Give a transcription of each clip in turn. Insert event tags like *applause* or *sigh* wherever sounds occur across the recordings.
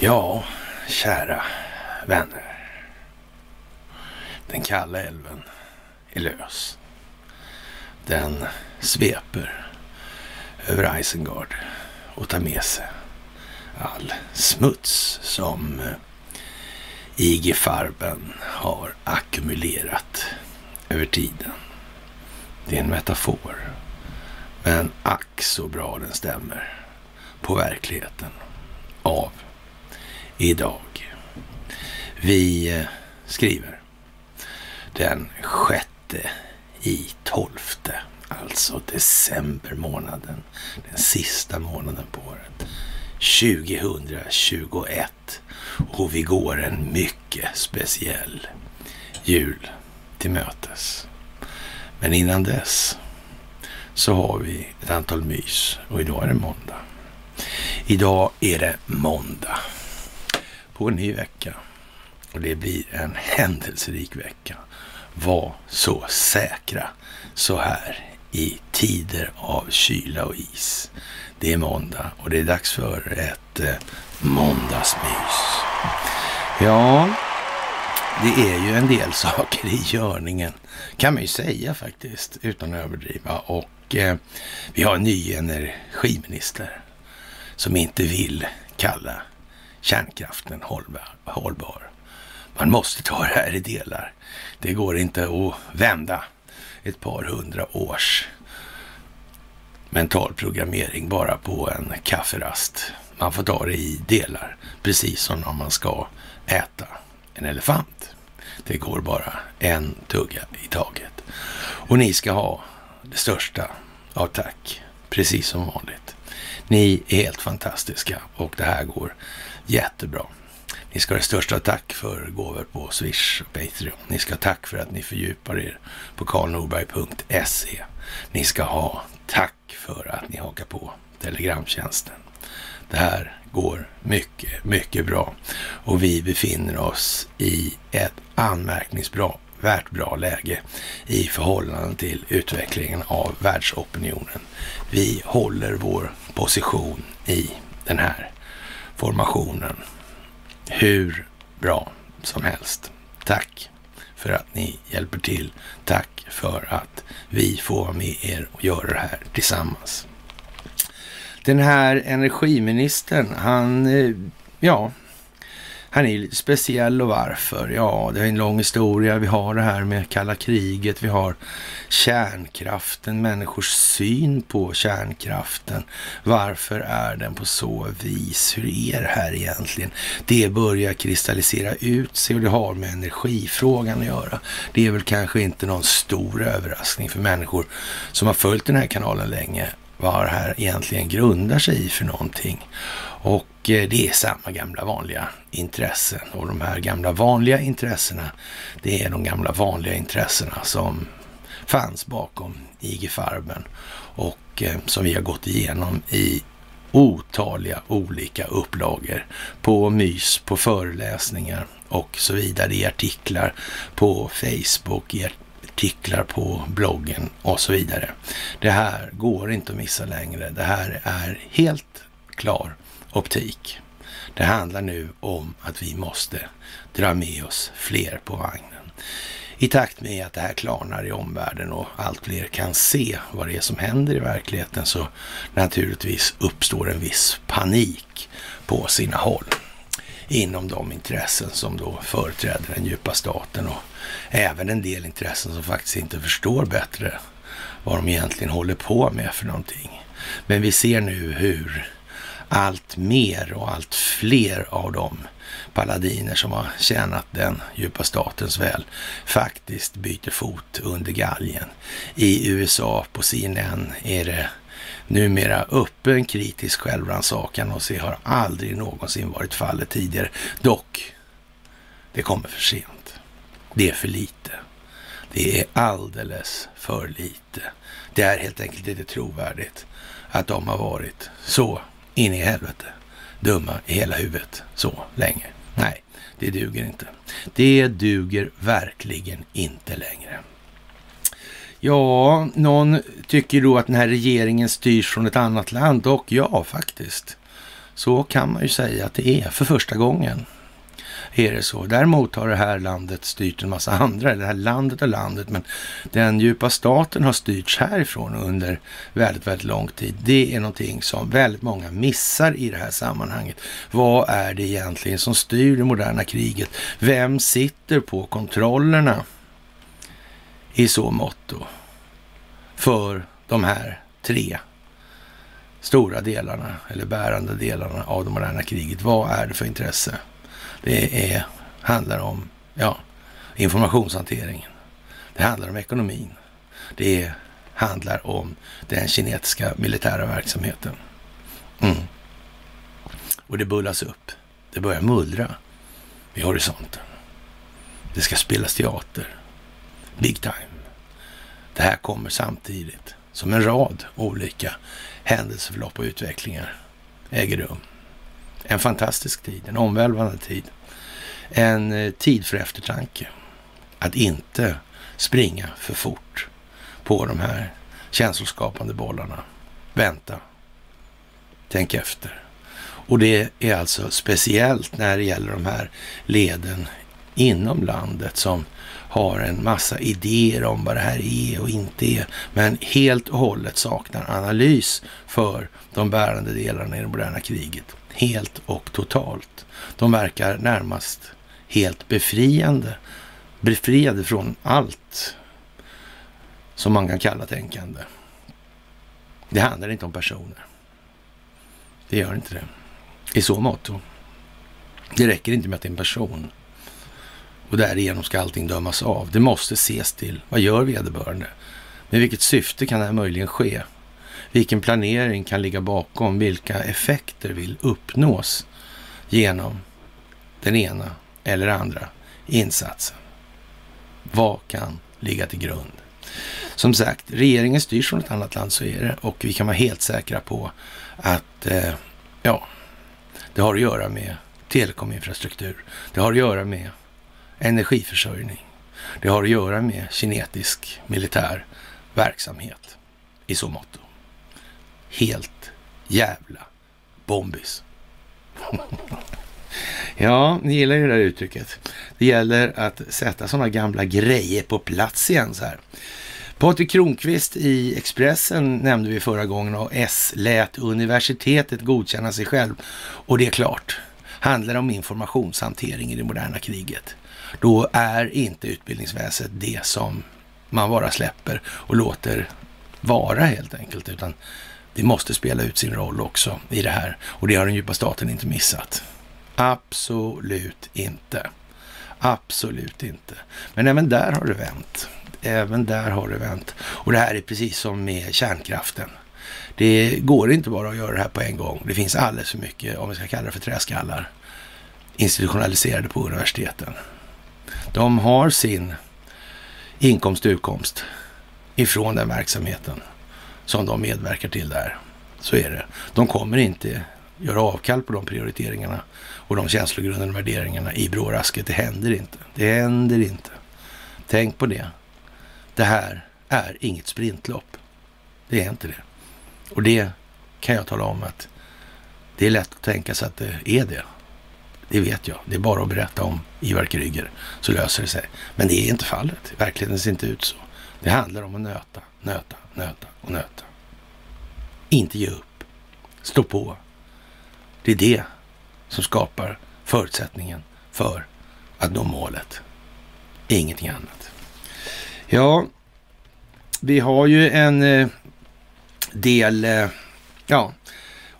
Ja, kära vänner. Den kalla älven är lös. Den sveper över Isengard och tar med sig all smuts som eh, IG Farben har ackumulerat över tiden. Det är en metafor, men ack så bra den stämmer. På verkligheten. Av. Idag. Vi eh, skriver. Den sjätte i tolfte, alltså december månaden, den sista månaden på året. 2021 och vi går en mycket speciell jul till mötes. Men innan dess så har vi ett antal mys och idag är det måndag. Idag är det måndag på en ny vecka och det blir en händelserik vecka. Var så säkra så här i tider av kyla och is. Det är måndag och det är dags för ett eh, måndagsmys. Ja, det är ju en del saker i görningen kan man ju säga faktiskt utan att överdriva. Och eh, vi har en ny energiminister som inte vill kalla kärnkraften hållbar. hållbar. Man måste ta det här i delar. Det går inte att vända ett par hundra års mental programmering bara på en kafferast. Man får ta det i delar, precis som när man ska äta en elefant. Det går bara en tugga i taget. Och ni ska ha det största av tack, precis som vanligt. Ni är helt fantastiska och det här går jättebra. Ni ska ha det största tack för gåvor på Swish och Patreon. Ni ska ha tack för att ni fördjupar er på karlnorberg.se. Ni ska ha tack för att ni hakar på Telegramtjänsten. Det här går mycket, mycket bra och vi befinner oss i ett anmärkningsvärt bra läge i förhållande till utvecklingen av världsopinionen. Vi håller vår position i den här formationen hur bra som helst. Tack för att ni hjälper till. Tack för att vi får vara med er och göra det här tillsammans. Den här energiministern, han, eh, ja, han är lite speciell och varför? Ja, det är en lång historia. Vi har det här med kalla kriget, vi har kärnkraften, människors syn på kärnkraften. Varför är den på så vis? Hur är det här egentligen? Det börjar kristallisera ut sig och det har med energifrågan att göra. Det är väl kanske inte någon stor överraskning för människor som har följt den här kanalen länge vad det här egentligen grundar sig i för någonting. Och eh, det är samma gamla vanliga intressen. Och de här gamla vanliga intressena, det är de gamla vanliga intressena som fanns bakom IG Farben och eh, som vi har gått igenom i otaliga olika upplagor på mys, på föreläsningar och så vidare i artiklar på Facebook, i artiklar på bloggen och så vidare. Det här går inte att missa längre. Det här är helt klar optik. Det handlar nu om att vi måste dra med oss fler på vagnen. I takt med att det här klarnar i omvärlden och allt fler kan se vad det är som händer i verkligheten så naturligtvis uppstår en viss panik på sina håll inom de intressen som då företräder den djupa staten och även en del intressen som faktiskt inte förstår bättre vad de egentligen håller på med för någonting. Men vi ser nu hur allt mer och allt fler av de paladiner som har tjänat den djupa statens väl faktiskt byter fot under galgen. I USA på CNN är det numera öppen kritisk självrannsakan och det har aldrig någonsin varit fallet tidigare. Dock, det kommer för sent. Det är för lite. Det är alldeles för lite. Det är helt enkelt inte trovärdigt att de har varit så in i helvete dumma i hela huvudet så länge. Nej, det duger inte. Det duger verkligen inte längre. Ja, någon tycker då att den här regeringen styrs från ett annat land och ja, faktiskt. Så kan man ju säga att det är för första gången. Är det så. Däremot har det här landet styrt en massa andra, eller det här landet och landet, men den djupa staten har styrts härifrån under väldigt, väldigt lång tid. Det är någonting som väldigt många missar i det här sammanhanget. Vad är det egentligen som styr det moderna kriget? Vem sitter på kontrollerna i så motto för de här tre stora delarna eller bärande delarna av det moderna kriget. Vad är det för intresse? Det är, handlar om ja, informationshanteringen. Det handlar om ekonomin. Det handlar om den kinesiska militära verksamheten. Mm. Och det bullas upp. Det börjar mullra vid horisonten. Det ska spelas teater. Big time. Det här kommer samtidigt som en rad olika händelseförlopp och utvecklingar äger rum. En fantastisk tid, en omvälvande tid. En eh, tid för eftertanke. Att inte springa för fort på de här känsloskapande bollarna. Vänta. Tänk efter. Och det är alltså speciellt när det gäller de här leden inom landet som har en massa idéer om vad det här är och inte är, men helt och hållet saknar analys för de bärande delarna i det moderna kriget. Helt och totalt. De verkar närmast helt befriande, befriade från allt som man kan kalla tänkande. Det handlar inte om personer. Det gör inte det. I så mått. Det räcker inte med att det är en person och därigenom ska allting dömas av. Det måste ses till. Vad gör vederbörande? Med vilket syfte kan det här möjligen ske? Vilken planering kan ligga bakom? Vilka effekter vill uppnås genom den ena eller andra insatsen? Vad kan ligga till grund? Som sagt, regeringen styrs från ett annat land, så är det. Och vi kan vara helt säkra på att, eh, ja, det har att göra med telekominfrastruktur. Det har att göra med energiförsörjning. Det har att göra med kinetisk militär verksamhet i så motto. Helt jävla bombis. *laughs* ja, ni gillar ju det där uttrycket. Det gäller att sätta sådana gamla grejer på plats igen så här. Patrik Kronqvist i Expressen nämnde vi förra gången och S lät universitetet godkänna sig själv. Och det är klart, handlar om informationshantering i det moderna kriget då är inte utbildningsväsendet det som man bara släpper och låter vara helt enkelt, utan det måste spela ut sin roll också i det här. Och det har den djupa staten inte missat. Absolut inte. Absolut inte. Men även där har det vänt. Även där har det vänt. Och det här är precis som med kärnkraften. Det går inte bara att göra det här på en gång. Det finns alldeles för mycket, om vi ska kalla det för träskallar, institutionaliserade på universiteten. De har sin inkomst och utkomst ifrån den verksamheten som de medverkar till där. Så är det. De kommer inte göra avkall på de prioriteringarna och de känslogrundande värderingarna i brårasket. Det händer inte. Det händer inte. Tänk på det. Det här är inget sprintlopp. Det är inte det. Och det kan jag tala om att det är lätt att tänka sig att det är det. Det vet jag. Det är bara att berätta om Ivar Kryger så löser det sig. Men det är inte fallet. Verkligheten ser inte ut så. Det handlar om att nöta, nöta, nöta och nöta. Inte ge upp. Stå på. Det är det som skapar förutsättningen för att nå målet. Ingenting annat. Ja, vi har ju en eh, del, eh, ja,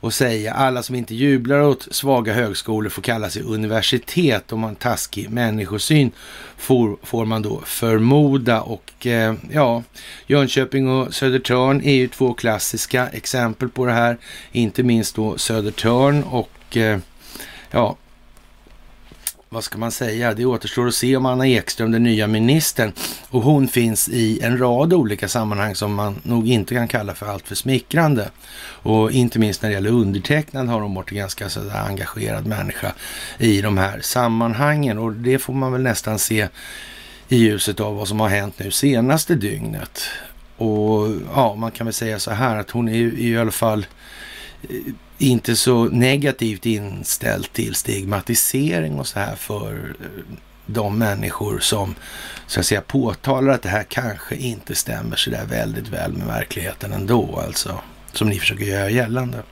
och säga alla som inte jublar åt svaga högskolor får kalla sig universitet. Om man taskig människosyn får, får man då förmoda. Och eh, ja, Jönköping och Södertörn är ju två klassiska exempel på det här. Inte minst då Södertörn och eh, ja, vad ska man säga, det återstår att se om Anna Ekström, den nya ministern, och hon finns i en rad olika sammanhang som man nog inte kan kalla för alltför smickrande. Och inte minst när det gäller undertecknad har hon varit en ganska sådär engagerad människa i de här sammanhangen och det får man väl nästan se i ljuset av vad som har hänt nu senaste dygnet. Och ja, man kan väl säga så här att hon är ju i alla fall eh, inte så negativt inställd till stigmatisering och så här för eh, de människor som så att säga påtalar att det här kanske inte stämmer så där väldigt väl med verkligheten ändå, alltså som ni försöker göra gällande.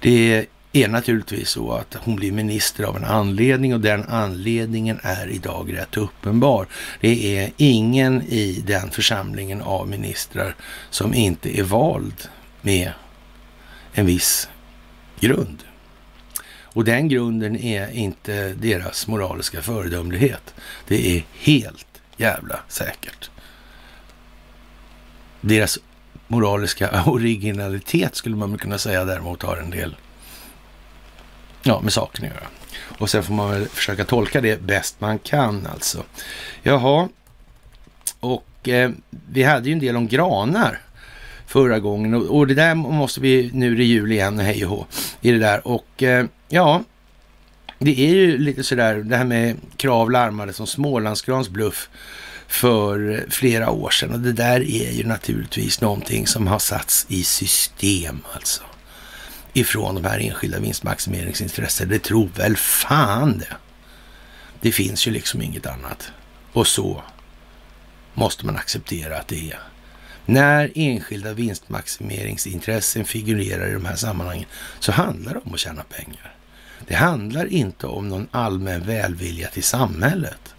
Det är naturligtvis så att hon blir minister av en anledning och den anledningen är idag rätt uppenbar. Det är ingen i den församlingen av ministrar som inte är vald med en viss grund. Och den grunden är inte deras moraliska föredömlighet. Det är helt jävla säkert. Deras moraliska originalitet skulle man kunna säga däremot har en del ja, med saken att göra. Och sen får man väl försöka tolka det bäst man kan alltså. Jaha, och eh, vi hade ju en del om granar förra gången och, och det där måste vi, nu är det jul igen, hej och hå, i det där. Och eh, ja, det är ju lite sådär, det här med krav larmade som Smålandsgrans bluff för flera år sedan. Och det där är ju naturligtvis någonting som har satts i system alltså. Ifrån de här enskilda vinstmaximeringsintressen. Det tror väl fan det. Det finns ju liksom inget annat. Och så måste man acceptera att det är. När enskilda vinstmaximeringsintressen figurerar i de här sammanhangen så handlar det om att tjäna pengar. Det handlar inte om någon allmän välvilja till samhället.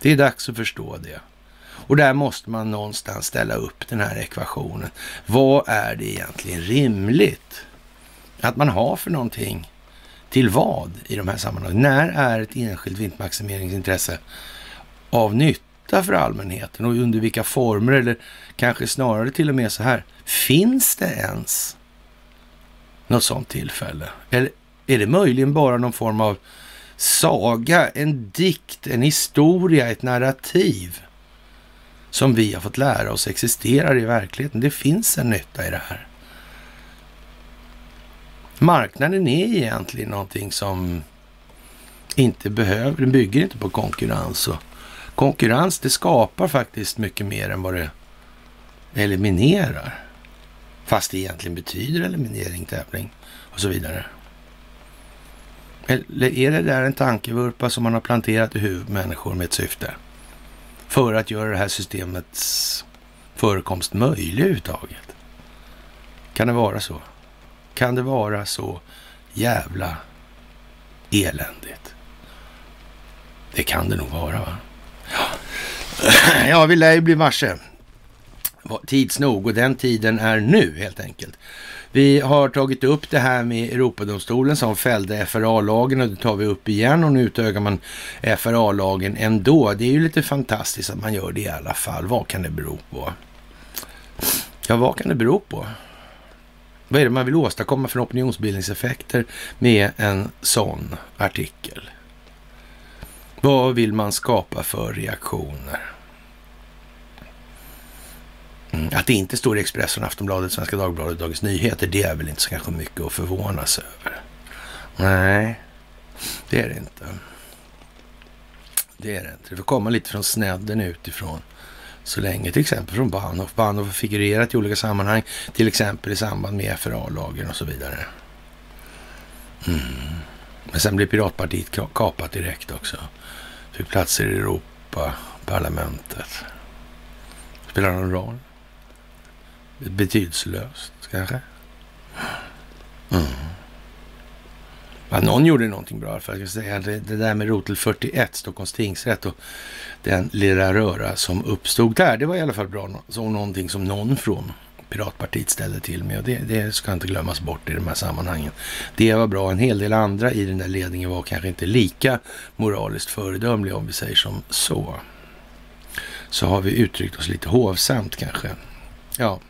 Det är dags att förstå det. Och där måste man någonstans ställa upp den här ekvationen. Vad är det egentligen rimligt att man har för någonting? Till vad i de här sammanhangen? När är ett enskilt vinstmaximeringsintresse av nytta för allmänheten och under vilka former? Eller kanske snarare till och med så här, finns det ens något sådant tillfälle? Eller är det möjligen bara någon form av saga, en dikt, en historia, ett narrativ som vi har fått lära oss existerar i verkligheten. Det finns en nytta i det här. Marknaden är egentligen någonting som inte behöver, den bygger inte på konkurrens. Och konkurrens det skapar faktiskt mycket mer än vad det eliminerar. Fast det egentligen betyder eliminering, tävling och så vidare. Eller är det där en tankevurpa som man har planterat i huvudet människor med ett syfte? För att göra det här systemets förekomst möjlig överhuvudtaget? Kan det vara så? Kan det vara så jävla eländigt? Det kan det nog vara, va? Ja, vi lär ju bli varse tids nog och den tiden är nu helt enkelt. Vi har tagit upp det här med Europadomstolen som fällde FRA-lagen och det tar vi upp igen och nu utökar man FRA-lagen ändå. Det är ju lite fantastiskt att man gör det i alla fall. Vad kan det bero på? Ja, vad kan det bero på? Vad är det man vill åstadkomma för opinionsbildningseffekter med en sån artikel? Vad vill man skapa för reaktioner? Mm. Att det inte står i Expressen, Aftonbladet, Svenska Dagbladet, Dagens Nyheter, det är väl inte så kanske mycket att förvånas över. Nej, det är det inte. Det är det inte. Det får komma lite från snedden utifrån så länge. Till exempel från Bahnhof. Bahnhof har figurerat i olika sammanhang, till exempel i samband med FRA-lagen och så vidare. Mm. Men sen blir Piratpartiet kapat direkt också. Fick platser i Europaparlamentet. Spelar det någon roll? betydelselöst kanske. Mm. Ja, någon gjorde någonting bra för att säga. Det, det där med rotel 41, Stockholms tingsrätt och den lilla röra som uppstod där. Det var i alla fall bra. Så någonting som någon från Piratpartiet ställde till med och det, det ska inte glömmas bort i de här sammanhangen. Det var bra. En hel del andra i den där ledningen var kanske inte lika moraliskt föredömliga om vi säger som så. Så har vi uttryckt oss lite hovsamt kanske. Ja,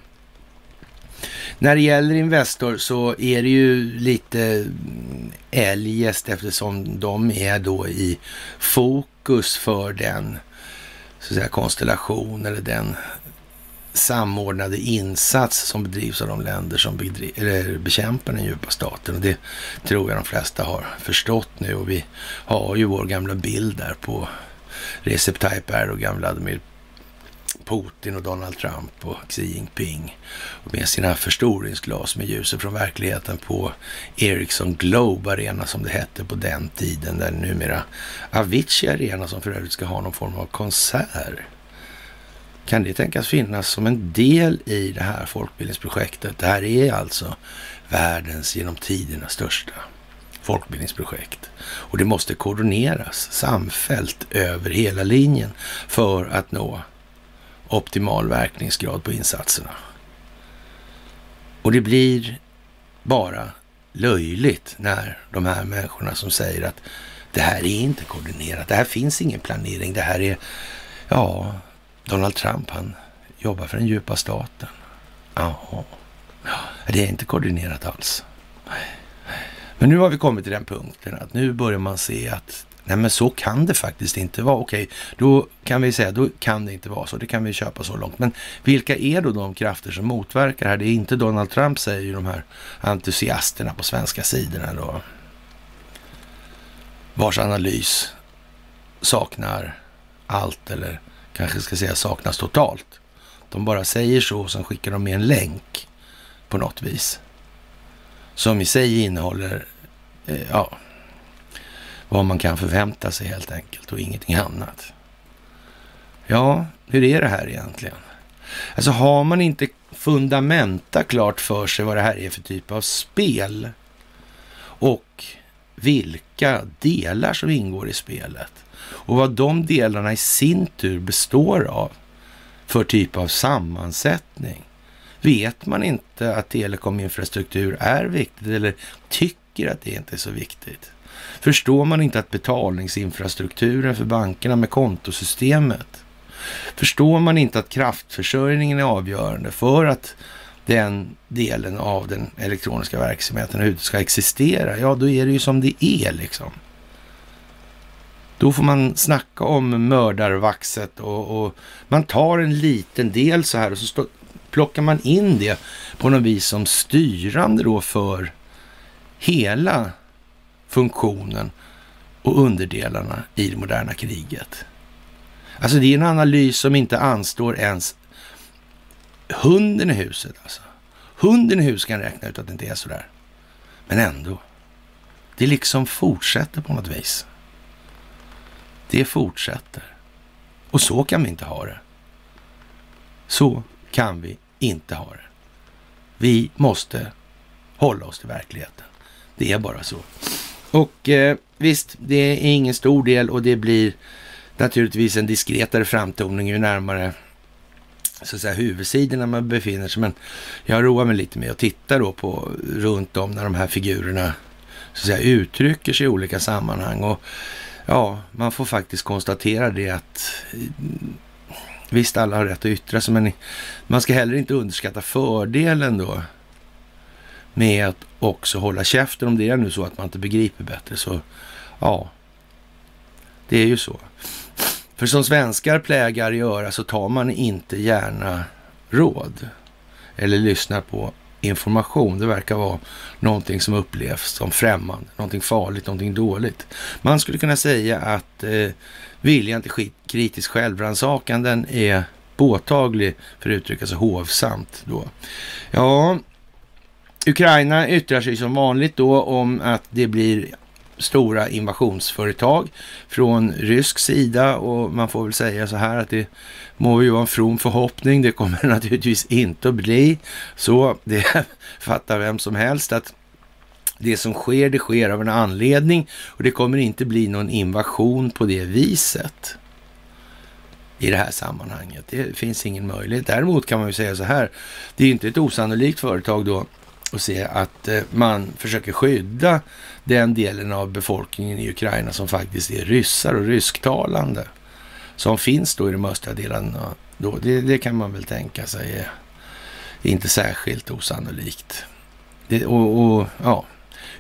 när det gäller Investor så är det ju lite eljest eftersom de är då i fokus för den så att säga, konstellation eller den samordnade insats som bedrivs av de länder som eller bekämpar den djupa staten. Och det tror jag de flesta har förstått nu och vi har ju vår gamla bild där på Recep Tayyip Erdogan, Vladimir Putin och Donald Trump och Xi Jinping med sina förstoringsglas med ljuset från verkligheten på Ericsson Globe Arena som det hette på den tiden, där numera Avicii Arena som för övrigt ska ha någon form av konsert. Kan det tänkas finnas som en del i det här folkbildningsprojektet? Det här är alltså världens genom tiderna största folkbildningsprojekt. Och det måste koordineras samfällt över hela linjen för att nå optimal verkningsgrad på insatserna. Och det blir bara löjligt när de här människorna som säger att det här är inte koordinerat, det här finns ingen planering, det här är, ja, Donald Trump han jobbar för den djupa staten. Jaha, det är inte koordinerat alls. Men nu har vi kommit till den punkten att nu börjar man se att Nej, men så kan det faktiskt inte vara. Okej, då kan vi säga, då kan det inte vara så. Det kan vi köpa så långt. Men vilka är då de krafter som motverkar det här? Det är inte Donald Trump, säger ju de här entusiasterna på svenska sidorna då. Vars analys saknar allt, eller kanske ska säga saknas totalt. De bara säger så och sen skickar de med en länk på något vis. Som i sig innehåller, eh, ja, vad man kan förvänta sig helt enkelt och ingenting annat. Ja, hur är det här egentligen? Alltså har man inte fundamenta klart för sig vad det här är för typ av spel och vilka delar som ingår i spelet och vad de delarna i sin tur består av för typ av sammansättning. Vet man inte att telekominfrastruktur är viktigt eller tycker att det inte är så viktigt? Förstår man inte att betalningsinfrastrukturen för bankerna med kontosystemet, förstår man inte att kraftförsörjningen är avgörande för att den delen av den elektroniska verksamheten ska existera, ja då är det ju som det är liksom. Då får man snacka om mördarvaxet och, och man tar en liten del så här och så stå, plockar man in det på något vis som styrande då för hela funktionen och underdelarna i det moderna kriget. Alltså det är en analys som inte anstår ens hunden i huset. Alltså. Hunden i huset kan räkna ut att det inte är så där. Men ändå. Det liksom fortsätter på något vis. Det fortsätter. Och så kan vi inte ha det. Så kan vi inte ha det. Vi måste hålla oss till verkligheten. Det är bara så. Och eh, visst, det är ingen stor del och det blir naturligtvis en diskretare framtoning ju närmare så att säga, huvudsidorna man befinner sig. Men jag roar mig lite med att titta då på runt om när de här figurerna så att säga, uttrycker sig i olika sammanhang. Och ja, man får faktiskt konstatera det att eh, visst, alla har rätt att yttra sig, men man ska heller inte underskatta fördelen då med att också hålla käften. Om det är nu så att man inte begriper bättre så ja, det är ju så. För som svenskar plägar göra så tar man inte gärna råd eller lyssnar på information. Det verkar vara någonting som upplevs som främmande, någonting farligt, någonting dåligt. Man skulle kunna säga att eh, viljan till kritisk självrannsakan den är påtaglig, för att uttrycka sig hovsamt då. Ja, Ukraina yttrar sig som vanligt då om att det blir stora invasionsföretag från rysk sida och man får väl säga så här att det må ju vara en from förhoppning. Det kommer *laughs* naturligtvis inte att bli så. Det *laughs* fattar vem som helst att det som sker, det sker av en anledning och det kommer inte bli någon invasion på det viset i det här sammanhanget. Det finns ingen möjlighet. Däremot kan man ju säga så här, det är inte ett osannolikt företag då att se att eh, man försöker skydda den delen av befolkningen i Ukraina som faktiskt är ryssar och rysktalande. Som finns då i de östra delarna. Då, det, det kan man väl tänka sig är inte särskilt osannolikt. Det, och, och, ja,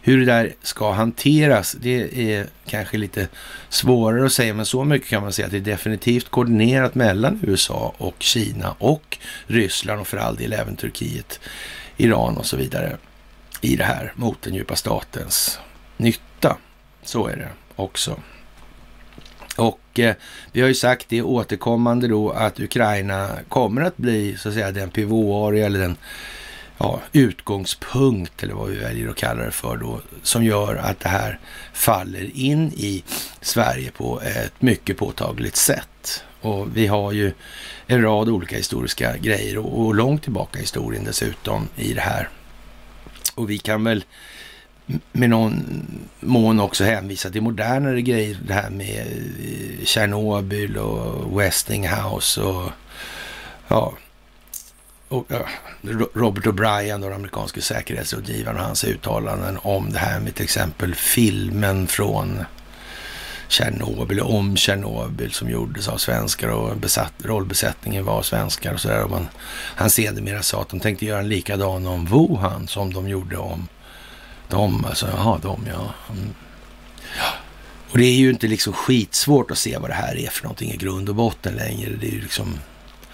hur det där ska hanteras, det är kanske lite svårare att säga, men så mycket kan man säga att det är definitivt koordinerat mellan USA och Kina och Ryssland och för all del även Turkiet Iran och så vidare i det här mot den djupa statens nytta. Så är det också. Och eh, vi har ju sagt det återkommande då att Ukraina kommer att bli så att säga den pivåarea eller den ja, utgångspunkt eller vad vi väljer att kalla det för då, som gör att det här faller in i Sverige på ett mycket påtagligt sätt. Och vi har ju en rad olika historiska grejer och, och långt tillbaka i historien dessutom i det här. Och vi kan väl med någon mån också hänvisa till modernare grejer. Det här med eh, Tjernobyl och Westinghouse och ja, och, ja, Robert O'Brien, den amerikanske säkerhetsrådgivaren och hans uttalanden om det här med till exempel filmen från Tjernobyl, om Tjernobyl som gjordes av svenskar och besatt, rollbesättningen var svenskar och sådär. Han sedermera sa att de tänkte göra en likadan om Wuhan som de gjorde om de, alltså, jaha, de ja. Mm. ja. Och det är ju inte liksom skitsvårt att se vad det här är för någonting i grund och botten längre. Det är ju liksom...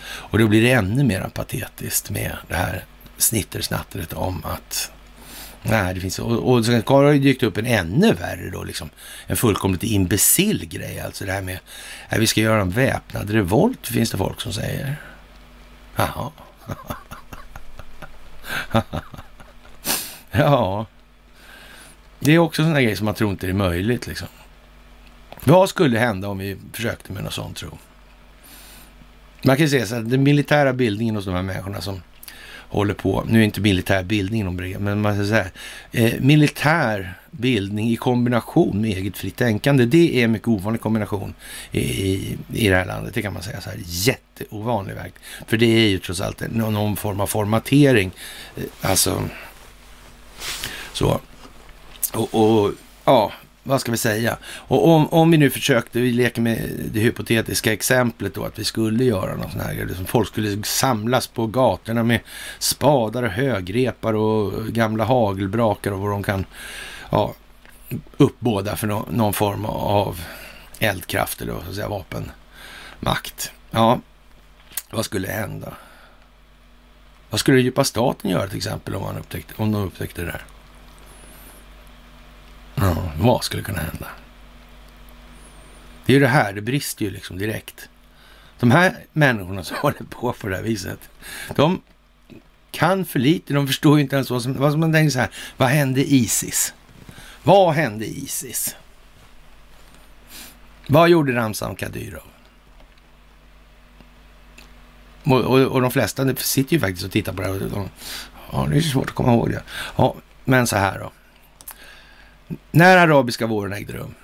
Och då blir det ännu mer patetiskt med det här snittersnattret om att Nej, det finns... Och, och sen har det dykt upp en ännu värre då, liksom. En fullkomligt imbecill grej. Alltså det här med att vi ska göra en väpnad revolt, finns det folk som säger. Jaha. *laughs* ja. Det är också en sån grej som man tror inte är möjligt liksom. Vad skulle hända om vi försökte med något sånt tro? Man kan säga så att den militära bildningen hos de här människorna som håller på, nu är inte militär bildning någon brev, men man ska säga eh, militär bildning i kombination med eget fritt tänkande, det är en mycket ovanlig kombination i, i, i det här landet. Det kan man säga så här, jätteovanlig verk. För det är ju trots allt någon, någon form av formatering. Eh, alltså, så. Och, och ja, vad ska vi säga? Och om, om vi nu försökte, vi leker med det hypotetiska exemplet då, att vi skulle göra något sånt här, liksom folk skulle samlas på gatorna med spadar och högrepar och gamla hagelbrakar och vad de kan ja, uppbåda för no, någon form av eldkraft eller så att säga vapenmakt. Ja, vad skulle hända? Vad skulle djupa staten göra till exempel om, man upptäckte, om de upptäckte det där? Ja, vad skulle kunna hända? Det är ju det här, det brister ju liksom direkt. De här människorna som *laughs* håller på på det här viset, de kan för lite, de förstår ju inte ens vad som, vad som man tänker så här, vad hände Isis? Vad hände Isis? Vad gjorde Ramzan Kadyrov? Och, och, och, de flesta sitter ju faktiskt och tittar på det här. Och ja, det är svårt att komma ihåg det. Ja, men så här då. När arabiska våren ägde rum,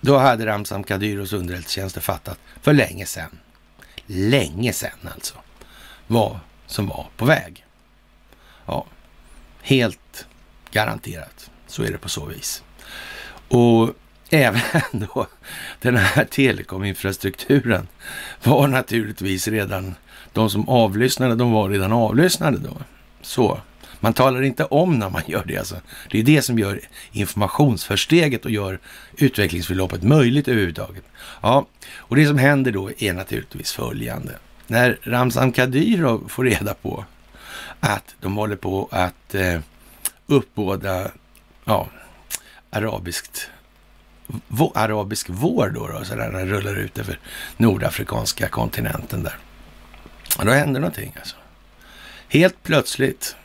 då hade Ramzan Kadyros underrättelsetjänster fattat för länge sedan, länge sedan alltså, vad som var på väg. Ja, helt garanterat. Så är det på så vis. Och även *laughs* då den här telekominfrastrukturen var naturligtvis redan, de som avlyssnade, de var redan avlyssnade då. Så man talar inte om när man gör det. Alltså. Det är det som gör informationsförsteget och gör utvecklingsförloppet möjligt överhuvudtaget. Ja, och det som händer då är naturligtvis följande. När Ramzan Kadyrov får reda på att de håller på att eh, uppbåda ja, arabiskt vå, arabisk vår då, då så där, den rullar ut över nordafrikanska kontinenten där. Och då händer någonting alltså. Helt plötsligt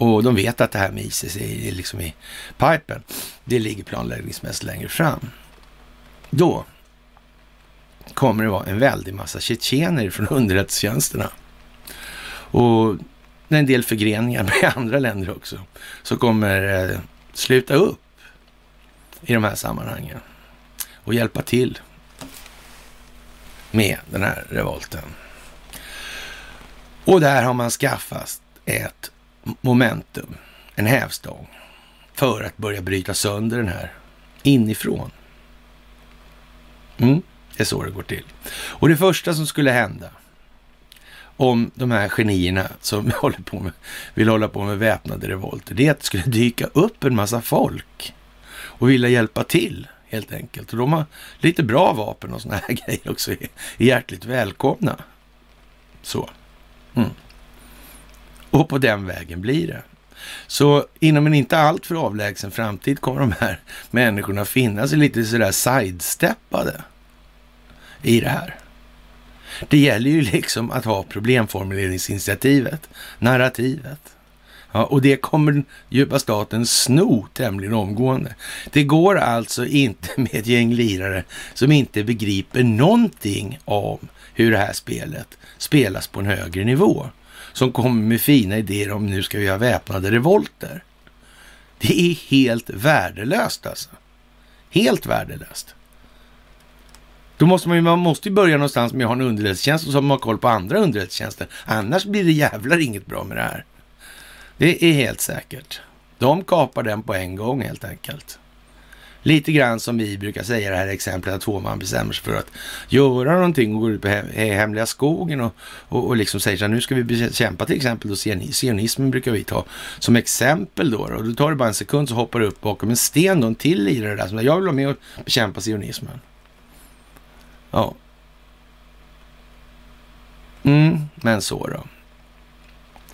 och de vet att det här med Isis är liksom i pipen. Det ligger planläggningsmässigt längre fram. Då kommer det vara en väldig massa tjetjener från *laughs* underrättelsetjänsterna. Och en del förgreningar med *laughs* andra länder också. Som kommer eh, sluta upp i de här sammanhangen och hjälpa till med den här revolten. Och där har man skaffat ett momentum, en hävstång, för att börja bryta sönder den här inifrån. Mm, det är så det går till. Och det första som skulle hända om de här genierna som *laughs* håller på med, vill hålla på med väpnade revolter, det är att det skulle dyka upp en massa folk och vilja hjälpa till helt enkelt. Och de har lite bra vapen och sådana här *laughs* grejer också. Är hjärtligt välkomna. Så. Mm. Och på den vägen blir det. Så inom en inte alltför avlägsen framtid kommer de här *laughs* människorna finna sig lite sådär sidesteppade i det här. Det gäller ju liksom att ha problemformuleringsinitiativet, narrativet. Ja, och det kommer djupa staten sno tämligen omgående. Det går alltså inte *laughs* med ett gäng lirare som inte begriper någonting om hur det här spelet spelas på en högre nivå. Som kommer med fina idéer om nu ska vi ha väpnade revolter. Det är helt värdelöst alltså. Helt värdelöst. Då måste man, man måste ju börja någonstans med att ha en underrättelsetjänst och så har man koll på andra underrättelsetjänster. Annars blir det jävlar inget bra med det här. Det är helt säkert. De kapar den på en gång helt enkelt. Lite grann som vi brukar säga i det här exemplet att två man bestämmer sig för att göra någonting och går ut på hemliga skogen och, och, och liksom säger så här, nu ska vi bekämpa till exempel då sionismen brukar vi ta som exempel då. Och då tar det bara en sekund så hoppar du upp bakom en sten då, en till lirare där som jag vill vara med och bekämpa sionismen. Ja. Mm, men så då.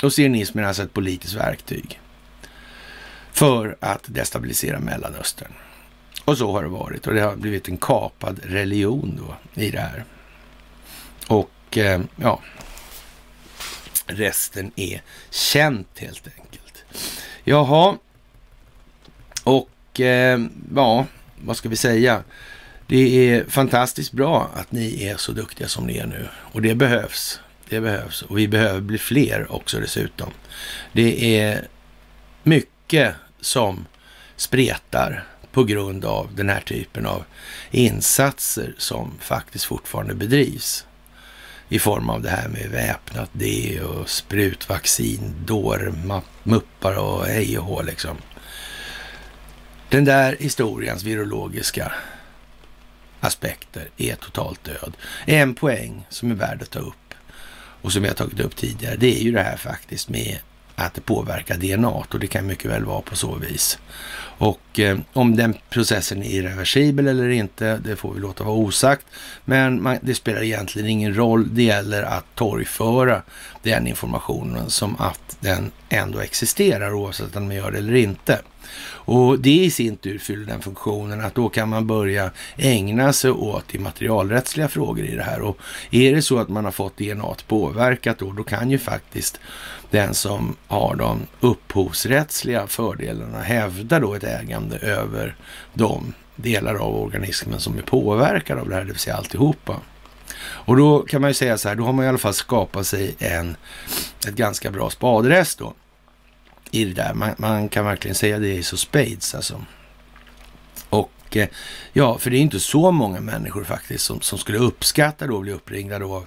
Och sionismen är alltså ett politiskt verktyg för att destabilisera Mellanöstern. Och så har det varit och det har blivit en kapad religion då i det här. Och eh, ja, resten är känt helt enkelt. Jaha, och eh, ja, vad ska vi säga? Det är fantastiskt bra att ni är så duktiga som ni är nu och det behövs. Det behövs och vi behöver bli fler också dessutom. Det är mycket som spretar på grund av den här typen av insatser som faktiskt fortfarande bedrivs i form av det här med väpnat D och sprutvaccin, dårmuppar och hej och hå liksom. Den där historiens virologiska aspekter är totalt död. En poäng som är värd att ta upp och som jag tagit upp tidigare, det är ju det här faktiskt med att det påverkar DNA och det kan mycket väl vara på så vis. Och eh, om den processen är irreversibel eller inte, det får vi låta vara osagt. Men man, det spelar egentligen ingen roll. Det gäller att torgföra den informationen som att den ändå existerar oavsett om man gör det eller inte. Och det i sin tur fyller den funktionen att då kan man börja ägna sig åt immaterialrättsliga frågor i det här. Och är det så att man har fått DNA påverkat då, då kan ju faktiskt den som har de upphovsrättsliga fördelarna hävdar då ett ägande över de delar av organismen som är påverkade av det här, det vill säga alltihopa. Och då kan man ju säga så här, då har man i alla fall skapat sig en, ett ganska bra spadrest då i det där. Man, man kan verkligen säga det är så spades alltså. Och eh, ja, för det är inte så många människor faktiskt som, som skulle uppskatta då att bli uppringda då av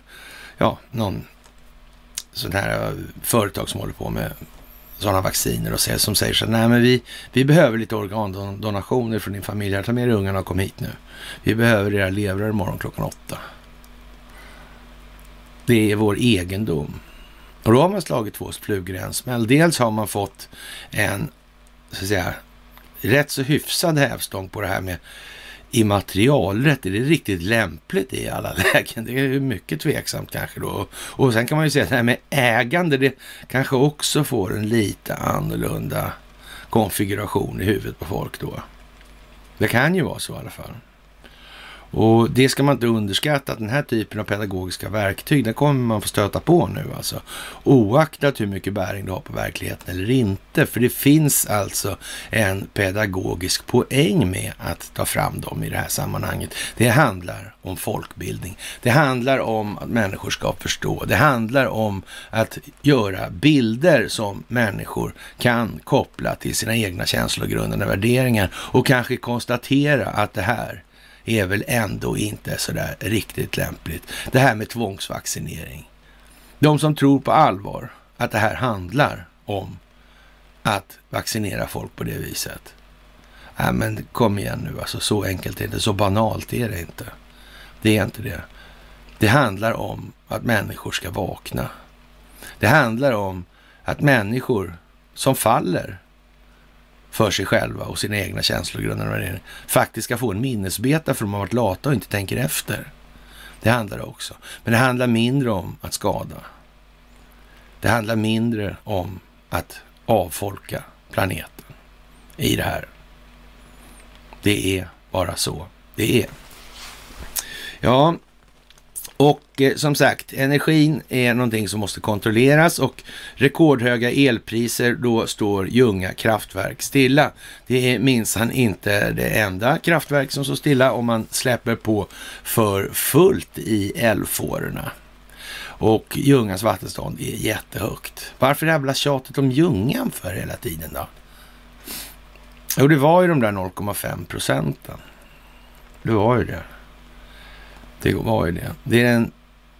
ja, någon sådana här eh, företag som håller på med sådana vacciner och som säger så nej men vi, vi behöver lite organdonationer från din familj. Ta med dig ungarna och kom hit nu. Vi behöver era levrar imorgon klockan åtta. Det är vår egendom. Och då har man slagit två flugor i en smäll. Dels har man fått en, så att säga, rätt så hyfsad hävstång på det här med immaterialrätt. Är det riktigt lämpligt i alla *laughs* lägen? Det är mycket tveksamt kanske då. Och sen kan man ju säga att det här med ägande, det kanske också får en lite annorlunda konfiguration i huvudet på folk då. Det kan ju vara så i alla fall. Och det ska man inte underskatta, att den här typen av pedagogiska verktyg, den kommer man få stöta på nu alltså. Oaktat hur mycket bäring det har på verkligheten eller inte. För det finns alltså en pedagogisk poäng med att ta fram dem i det här sammanhanget. Det handlar om folkbildning. Det handlar om att människor ska förstå. Det handlar om att göra bilder som människor kan koppla till sina egna känslogrundande värderingar och kanske konstatera att det här är väl ändå inte sådär riktigt lämpligt. Det här med tvångsvaccinering. De som tror på allvar att det här handlar om att vaccinera folk på det viset. Ja, men kom igen nu, alltså så enkelt är det, så banalt är det inte. Det är inte det. Det handlar om att människor ska vakna. Det handlar om att människor som faller för sig själva och sina egna känslogrundande faktiskt ska få en minnesbeta för att de har varit lata och inte tänker efter. Det handlar det också. Men det handlar mindre om att skada. Det handlar mindre om att avfolka planeten i det här. Det är bara så det är. Ja, och eh, som sagt, energin är någonting som måste kontrolleras och rekordhöga elpriser, då står Ljunga kraftverk stilla. Det är minsann inte det enda kraftverk som står stilla om man släpper på för fullt i älvfårorna. Och Ljungas vattenstånd är jättehögt. Varför det jävla tjatet om Ljungan för hela tiden då? Jo, det var ju de där 0,5 procenten. Det var ju det. Det var ju det. Det är den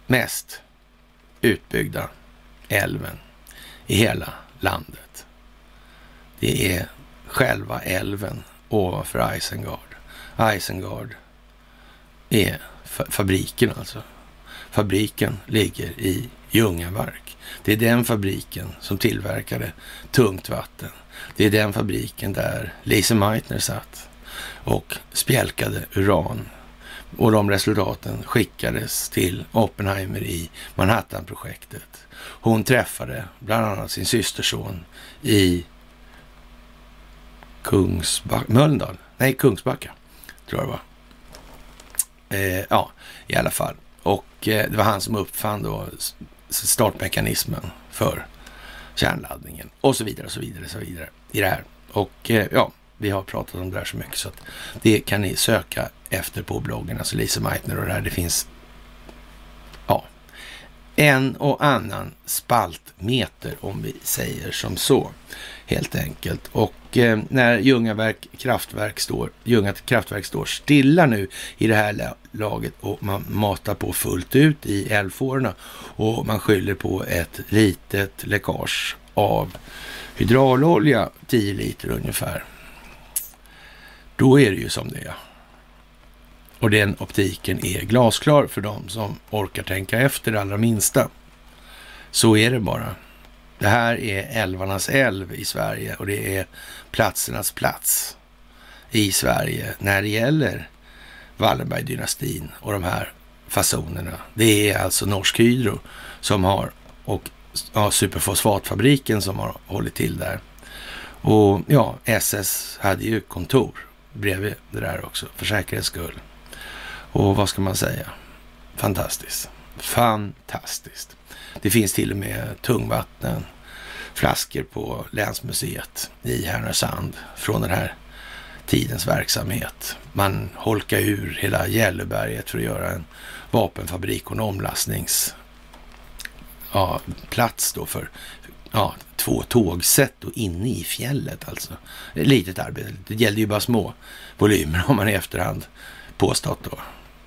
mest utbyggda älven i hela landet. Det är själva älven ovanför Isengard. Isengard är fabriken alltså. Fabriken ligger i Ljungaverk. Det är den fabriken som tillverkade tungt vatten. Det är den fabriken där Lise Meitner satt och spjälkade uran och de resultaten skickades till Oppenheimer i Manhattanprojektet. Hon träffade bland annat sin systerson i Kungsbacka, Mölndal, nej Kungsbacka tror jag det var. Eh, ja, i alla fall. Och eh, det var han som uppfann då startmekanismen för kärnladdningen och så vidare och så vidare och så vidare i det här. Och eh, ja, vi har pratat om det där så mycket så att det kan ni söka efter på bloggen, alltså Lisa Meitner och det här. Det finns ja, en och annan spaltmeter om vi säger som så helt enkelt. Och eh, när Ljungaverk kraftverk står, Ljunga kraftverk står stilla nu i det här laget och man matar på fullt ut i älvfårorna och man skyller på ett litet läckage av hydraulolja, 10 liter ungefär. Då är det ju som det är. Och den optiken är glasklar för dem som orkar tänka efter det allra minsta. Så är det bara. Det här är älvarnas älv i Sverige och det är platsernas plats i Sverige när det gäller Wallenberg-dynastin och de här fasonerna. Det är alltså Norsk Hydro som har och ja, superfosfatfabriken som har hållit till där. Och ja, SS hade ju kontor bredvid det där också för säkerhets skull. Och vad ska man säga? Fantastiskt. Fantastiskt. Det finns till och med tungvatten, flaskor på Länsmuseet i Härnösand från den här tidens verksamhet. Man holkar ur hela Gällöberget för att göra en vapenfabrik och en omlastningsplats ja, då för ja, två tågsätt och inne i fjället alltså. Litet arbete. Det gällde ju bara små volymer har man i efterhand påstått då.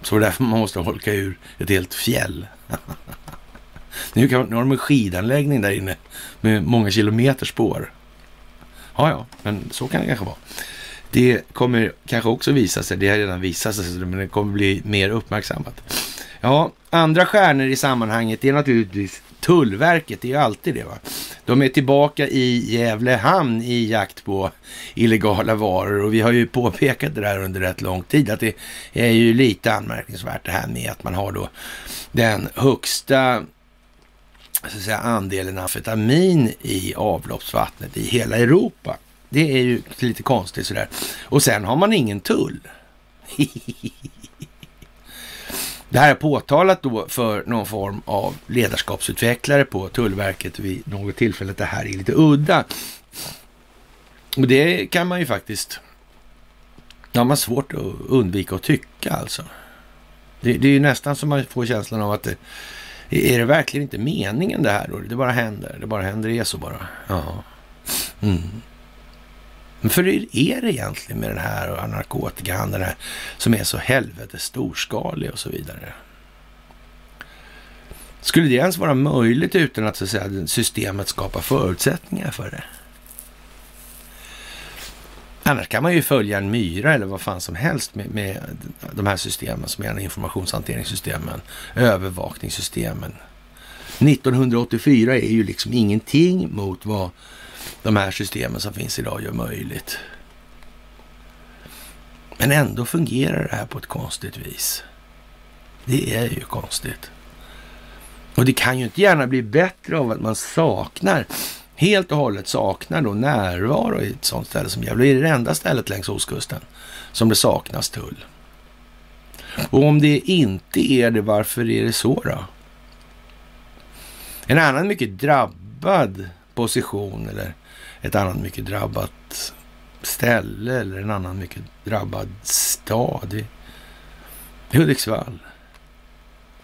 Så det är därför man måste holka ur ett helt fjäll. nu, kan, nu har de en skidanläggning där inne med många kilometer spår. Ja, ja, men så kan det kanske vara. Det kommer kanske också visa sig, det har redan visat sig, men det kommer bli mer uppmärksammat. Ja, andra stjärnor i sammanhanget är naturligtvis Tullverket, det är ju alltid det va. De är tillbaka i Gävle hamn i jakt på illegala varor och vi har ju påpekat det där under rätt lång tid att det är ju lite anmärkningsvärt det här med att man har då den högsta så att säga, andelen amfetamin i avloppsvattnet i hela Europa. Det är ju lite konstigt sådär. Och sen har man ingen tull. *laughs* Det här är påtalat då för någon form av ledarskapsutvecklare på Tullverket vid något tillfälle att det här är lite udda. Och det kan man ju faktiskt, det har man svårt att undvika att tycka alltså. Det, det är ju nästan som man får känslan av att det, är det verkligen inte meningen det här då? Det bara händer, det bara händer, det är så bara. Ja. Mm. Men för hur är det egentligen med den här narkotikahandeln här, som är så helvete storskalig och så vidare? Skulle det ens vara möjligt utan att, så att säga, systemet skapar förutsättningar för det? Annars kan man ju följa en myra eller vad fan som helst med, med de här systemen som är informationshanteringssystemen, övervakningssystemen. 1984 är ju liksom ingenting mot vad de här systemen som finns idag gör möjligt. Men ändå fungerar det här på ett konstigt vis. Det är ju konstigt. Och det kan ju inte gärna bli bättre av att man saknar helt och hållet saknar då närvaro i ett sånt ställe som Gävle. Det är det enda stället längs ostkusten som det saknas tull. Och om det inte är det, varför är det så då? En annan mycket drabbad position eller ett annat mycket drabbat ställe eller en annan mycket drabbad stad i Hudiksvall.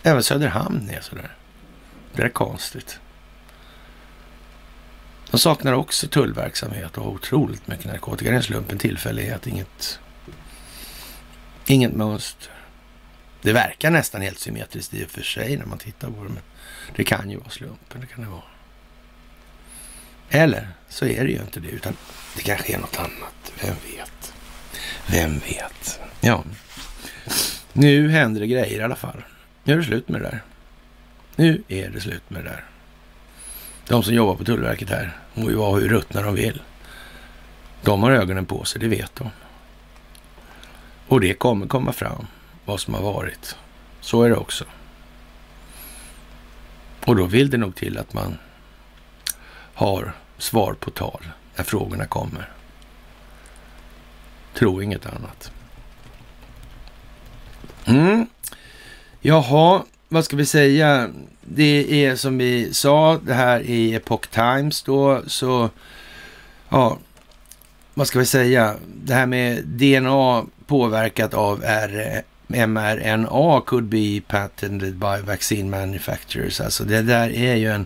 Även Söderhamn är sådär. Det är konstigt. De saknar också tullverksamhet och har otroligt mycket narkotika. Det är en slump, en tillfällighet, inget, inget mönster. Det verkar nästan helt symmetriskt i och för sig när man tittar på det, men det kan ju vara slumpen. Det kan det vara. Eller så är det ju inte det, utan det kanske är något annat. Vem vet? Vem vet? Ja, nu händer det grejer i alla fall. Nu är det slut med det där. Nu är det slut med det där. De som jobbar på Tullverket här må ju vara hur ruttna de vill. De har ögonen på sig, det vet de. Och det kommer komma fram, vad som har varit. Så är det också. Och då vill det nog till att man har svar på tal när frågorna kommer. Tro inget annat. Mm. Jaha, vad ska vi säga? Det är som vi sa, det här i Epoch Times då, så ja, vad ska vi säga? Det här med DNA påverkat av R mRNA could be patented by vaccine manufacturers. Alltså det där är ju en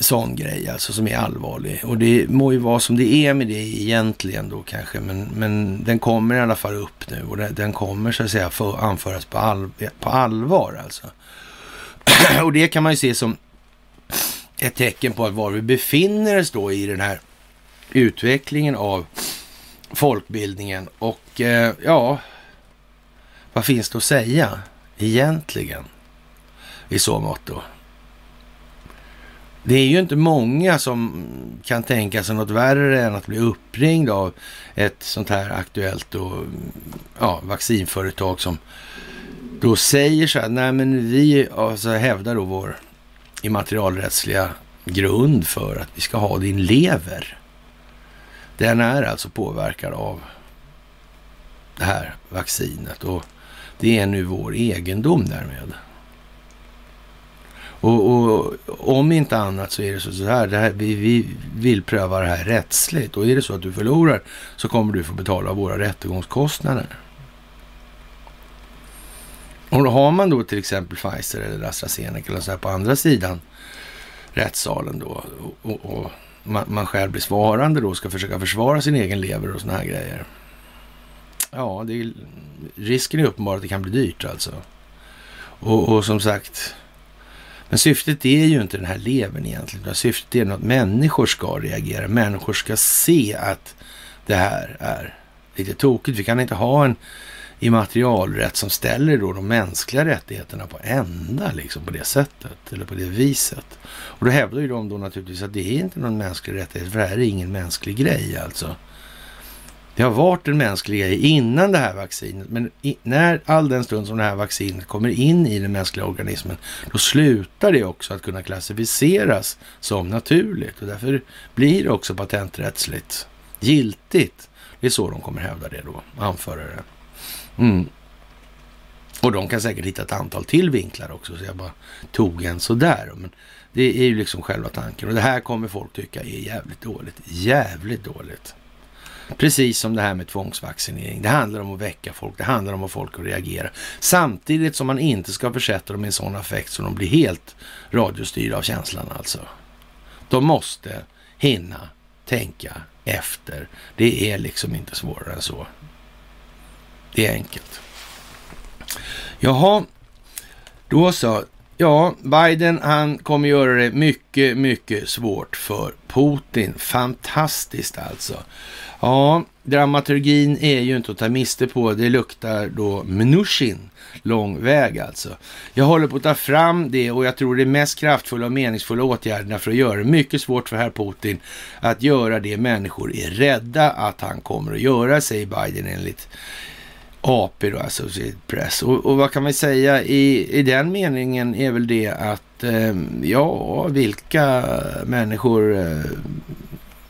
sån grej alltså som är allvarlig. Och det må ju vara som det är med det egentligen då kanske, men, men den kommer i alla fall upp nu och den, den kommer så att säga för, anföras på, all, på allvar alltså. *clears throat* och det kan man ju se som ett tecken på att var vi befinner oss då i den här utvecklingen av folkbildningen och eh, ja, vad finns det att säga egentligen i så mått då? Det är ju inte många som kan tänka sig något värre än att bli uppringd av ett sånt här aktuellt och, ja, vaccinföretag som då säger så här, nej men vi alltså hävdar då vår immaterialrättsliga grund för att vi ska ha din lever. Den är alltså påverkad av det här vaccinet och det är nu vår egendom därmed. Och, och, om inte annat så är det så, så här, det här vi, vi, vill pröva det här rättsligt och är det så att du förlorar så kommer du få betala våra rättegångskostnader. Och då har man då till exempel Pfizer eller AstraZeneca eller så här på andra sidan rättssalen då och, och man, man själv blir svarande då och ska försöka försvara sin egen lever och såna här grejer. Ja, det är, risken är uppenbar att det kan bli dyrt alltså. Och, och som sagt, men syftet är ju inte den här levern egentligen, utan syftet är att människor ska reagera. Människor ska se att det här är lite tokigt. Vi kan inte ha en immaterialrätt som ställer då de mänskliga rättigheterna på ända liksom på det sättet eller på det viset. Och då hävdar ju de då naturligtvis att det är inte någon mänsklig rättighet, för det här är ingen mänsklig grej alltså. Det har varit den mänskliga innan det här vaccinet, men i, när all den stund som det här vaccinet kommer in i den mänskliga organismen, då slutar det också att kunna klassificeras som naturligt och därför blir det också patenträttsligt giltigt. Det är så de kommer hävda det då, anförare. Mm. Och de kan säkert hitta ett antal till vinklar också, så jag bara tog en sådär. Men det är ju liksom själva tanken och det här kommer folk tycka är jävligt dåligt. Jävligt dåligt. Precis som det här med tvångsvaccinering. Det handlar om att väcka folk. Det handlar om att folk att reagera. Samtidigt som man inte ska försätta dem i en sån affekt så de blir helt radiostyrda av känslan alltså. De måste hinna tänka efter. Det är liksom inte svårare än så. Det är enkelt. Jaha, då så. Ja, Biden han kommer göra det mycket, mycket svårt för Putin. Fantastiskt alltså. Ja, dramaturgin är ju inte att ta miste på. Det luktar då Mnuchin lång väg alltså. Jag håller på att ta fram det och jag tror det är mest kraftfulla och meningsfulla åtgärderna för att göra det mycket svårt för herr Putin att göra det människor är rädda att han kommer att göra, säger Biden enligt AP då, Associated Press. Och, och vad kan man säga i, i den meningen är väl det att eh, ja, vilka människor eh,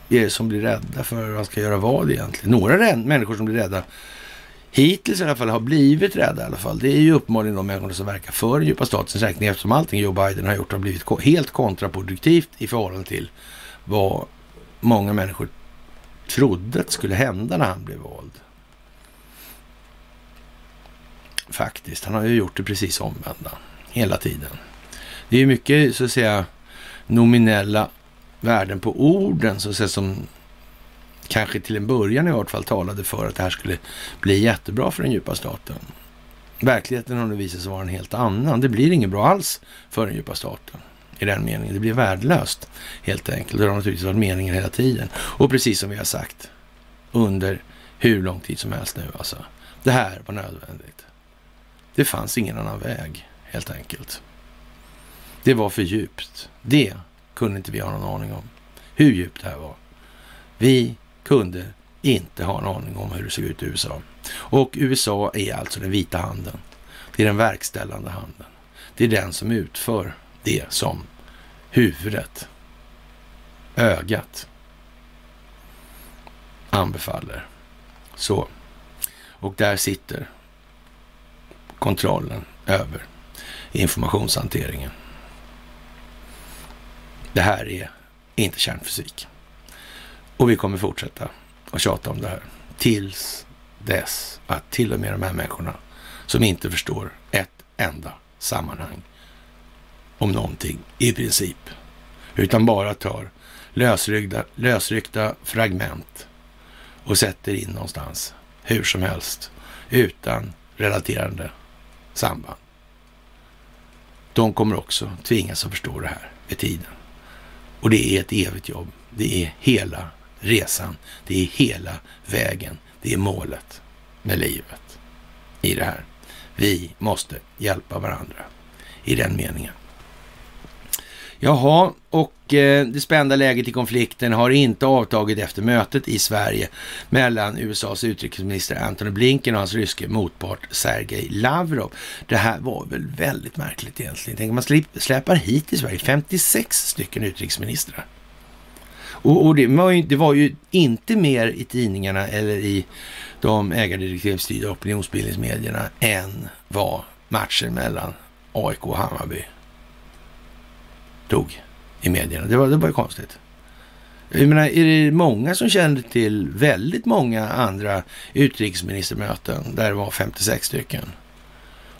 är det som blir rädda för att han ska göra vad egentligen? Några människor som blir rädda hittills i alla fall har blivit rädda i alla fall. Det är ju uppenbarligen de människor som verkar för den djupa statens räkning eftersom allting Joe Biden har gjort har blivit helt kontraproduktivt i förhållande till vad många människor trodde att skulle hända när han blev vald. Faktiskt, han har ju gjort det precis omvända hela tiden. Det är ju mycket så att säga nominella värden på orden så att säga, som kanske till en början i vart fall talade för att det här skulle bli jättebra för den djupa staten. Verkligheten har nu visat sig vara en helt annan. Det blir inget bra alls för den djupa staten i den meningen. Det blir värdelöst helt enkelt. Det har naturligtvis varit meningen hela tiden. Och precis som vi har sagt under hur lång tid som helst nu alltså. Det här var nödvändigt. Det fanns ingen annan väg helt enkelt. Det var för djupt. Det kunde inte vi ha någon aning om. Hur djupt det här var. Vi kunde inte ha en aning om hur det såg ut i USA. Och USA är alltså den vita handen. Det är den verkställande handen. Det är den som utför det som huvudet, ögat, anbefaller. Så. Och där sitter kontrollen över informationshanteringen. Det här är inte kärnfysik. Och vi kommer fortsätta att tjata om det här tills dess att till och med de här människorna som inte förstår ett enda sammanhang om någonting i princip, utan bara tar lösryckta, lösryckta fragment och sätter in någonstans hur som helst utan relaterande samband. De kommer också tvingas att förstå det här med tiden. Och det är ett evigt jobb. Det är hela resan. Det är hela vägen. Det är målet med livet i det här. Vi måste hjälpa varandra i den meningen. Jaha, och eh, det spända läget i konflikten har inte avtagit efter mötet i Sverige mellan USAs utrikesminister Antony Blinken och hans ryske motpart Sergej Lavrov. Det här var väl väldigt märkligt egentligen. Tänk om man släpar hit i Sverige 56 stycken utrikesministrar. Och, och det, var ju, det var ju inte mer i tidningarna eller i de ägardirektivstyrda opinionsbildningsmedierna än vad matchen mellan AIK och Hammarby tog i medierna. Det var, det var ju konstigt. Jag menar, är det många som kände till väldigt många andra utrikesministermöten där det var 56 stycken?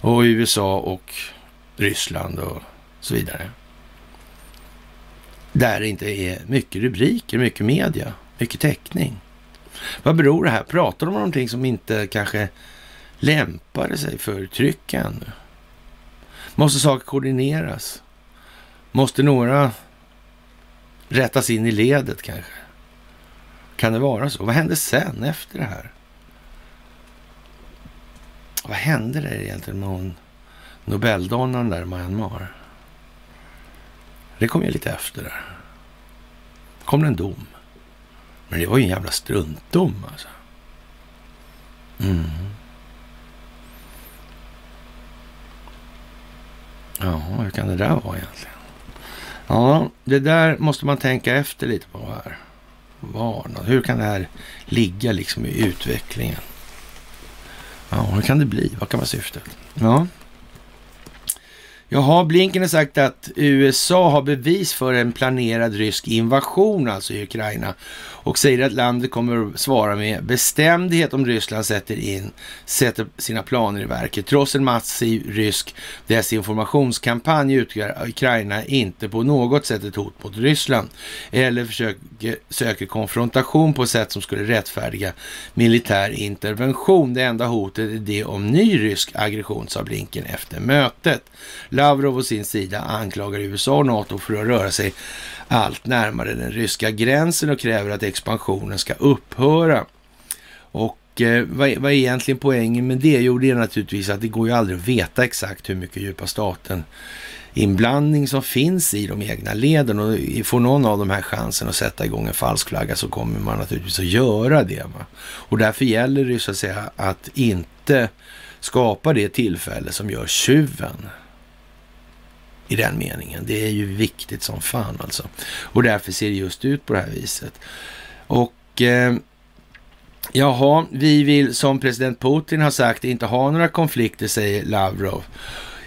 Och USA och Ryssland och så vidare. Där det inte är mycket rubriker, mycket media, mycket täckning. Vad beror det här? Pratar de om någonting som inte kanske lämpade sig för tryck ännu? Måste saker koordineras? Måste några rättas in i ledet kanske? Kan det vara så? Vad hände sen efter det här? Vad hände där egentligen med hon Nobeldonnaren där i Myanmar? Det kom ju lite efter där. kom det en dom. Men det var ju en jävla struntdom alltså. Mm. Ja, hur kan det där vara egentligen? Ja, det där måste man tänka efter lite på här. Var, hur kan det här ligga liksom i utvecklingen? Ja, hur kan det bli? Vad kan vara syftet? Ja. Jaha, Blinken har sagt att USA har bevis för en planerad rysk invasion, alltså i Ukraina, och säger att landet kommer att svara med bestämdhet om Ryssland sätter, in, sätter sina planer i verket. Trots en massiv rysk desinformationskampanj utgör Ukraina inte på något sätt ett hot mot Ryssland eller försöker, söker konfrontation på ett sätt som skulle rättfärdiga militär intervention. Det enda hotet är det om ny rysk aggression, sa Blinken efter mötet. Lavrov å sin sida anklagar USA och NATO för att röra sig allt närmare den ryska gränsen och kräver att expansionen ska upphöra. Och eh, vad, vad, är egentligen poängen med det? Jo, det är naturligtvis att det går ju aldrig att veta exakt hur mycket djupa staten inblandning som finns i de egna leden och får någon av de här chansen att sätta igång en falsk flagga så kommer man naturligtvis att göra det. Va? Och därför gäller det så att säga att inte skapa det tillfälle som gör tjuven i den meningen. Det är ju viktigt som fan alltså. Och därför ser det just ut på det här viset. Och eh, jaha, vi vill som president Putin har sagt inte ha några konflikter, säger Lavrov.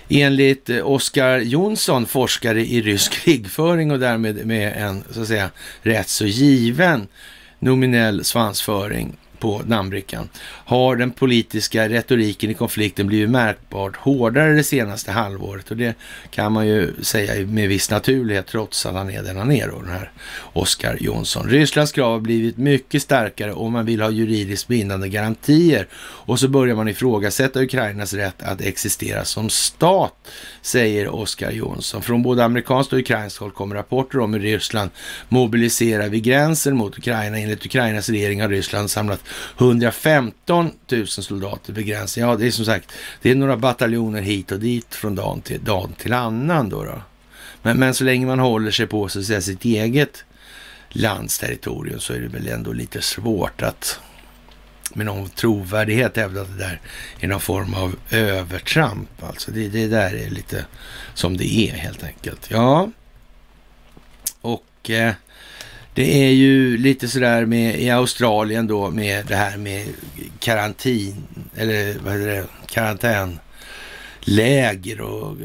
Enligt eh, Oskar Jonsson, forskare i rysk krigföring och därmed med en så att säga rätt så given nominell svansföring på namnbrickan har den politiska retoriken i konflikten blivit märkbart hårdare det senaste halvåret och det kan man ju säga med viss naturlighet trots att han är den han är då, den här Oskar Jonsson. Rysslands krav har blivit mycket starkare och man vill ha juridiskt bindande garantier och så börjar man ifrågasätta Ukrainas rätt att existera som stat, säger Oskar Jonsson. Från både amerikanskt och ukrainskt håll kommer rapporter om hur Ryssland mobiliserar vid gränsen mot Ukraina. Enligt Ukrainas regering har Ryssland samlat 115 000 soldater vid gränsen. Ja, det är som sagt, det är några bataljoner hit och dit från dag till, dag till annan då. då. Men, men så länge man håller sig på så att säga, sitt eget lands territorium så är det väl ändå lite svårt att med någon trovärdighet hävda att det där är någon form av övertramp. Alltså det, det där är lite som det är helt enkelt. Ja, och eh, det är ju lite sådär med i Australien då med det här med karantin eller vad heter det, karantänläger och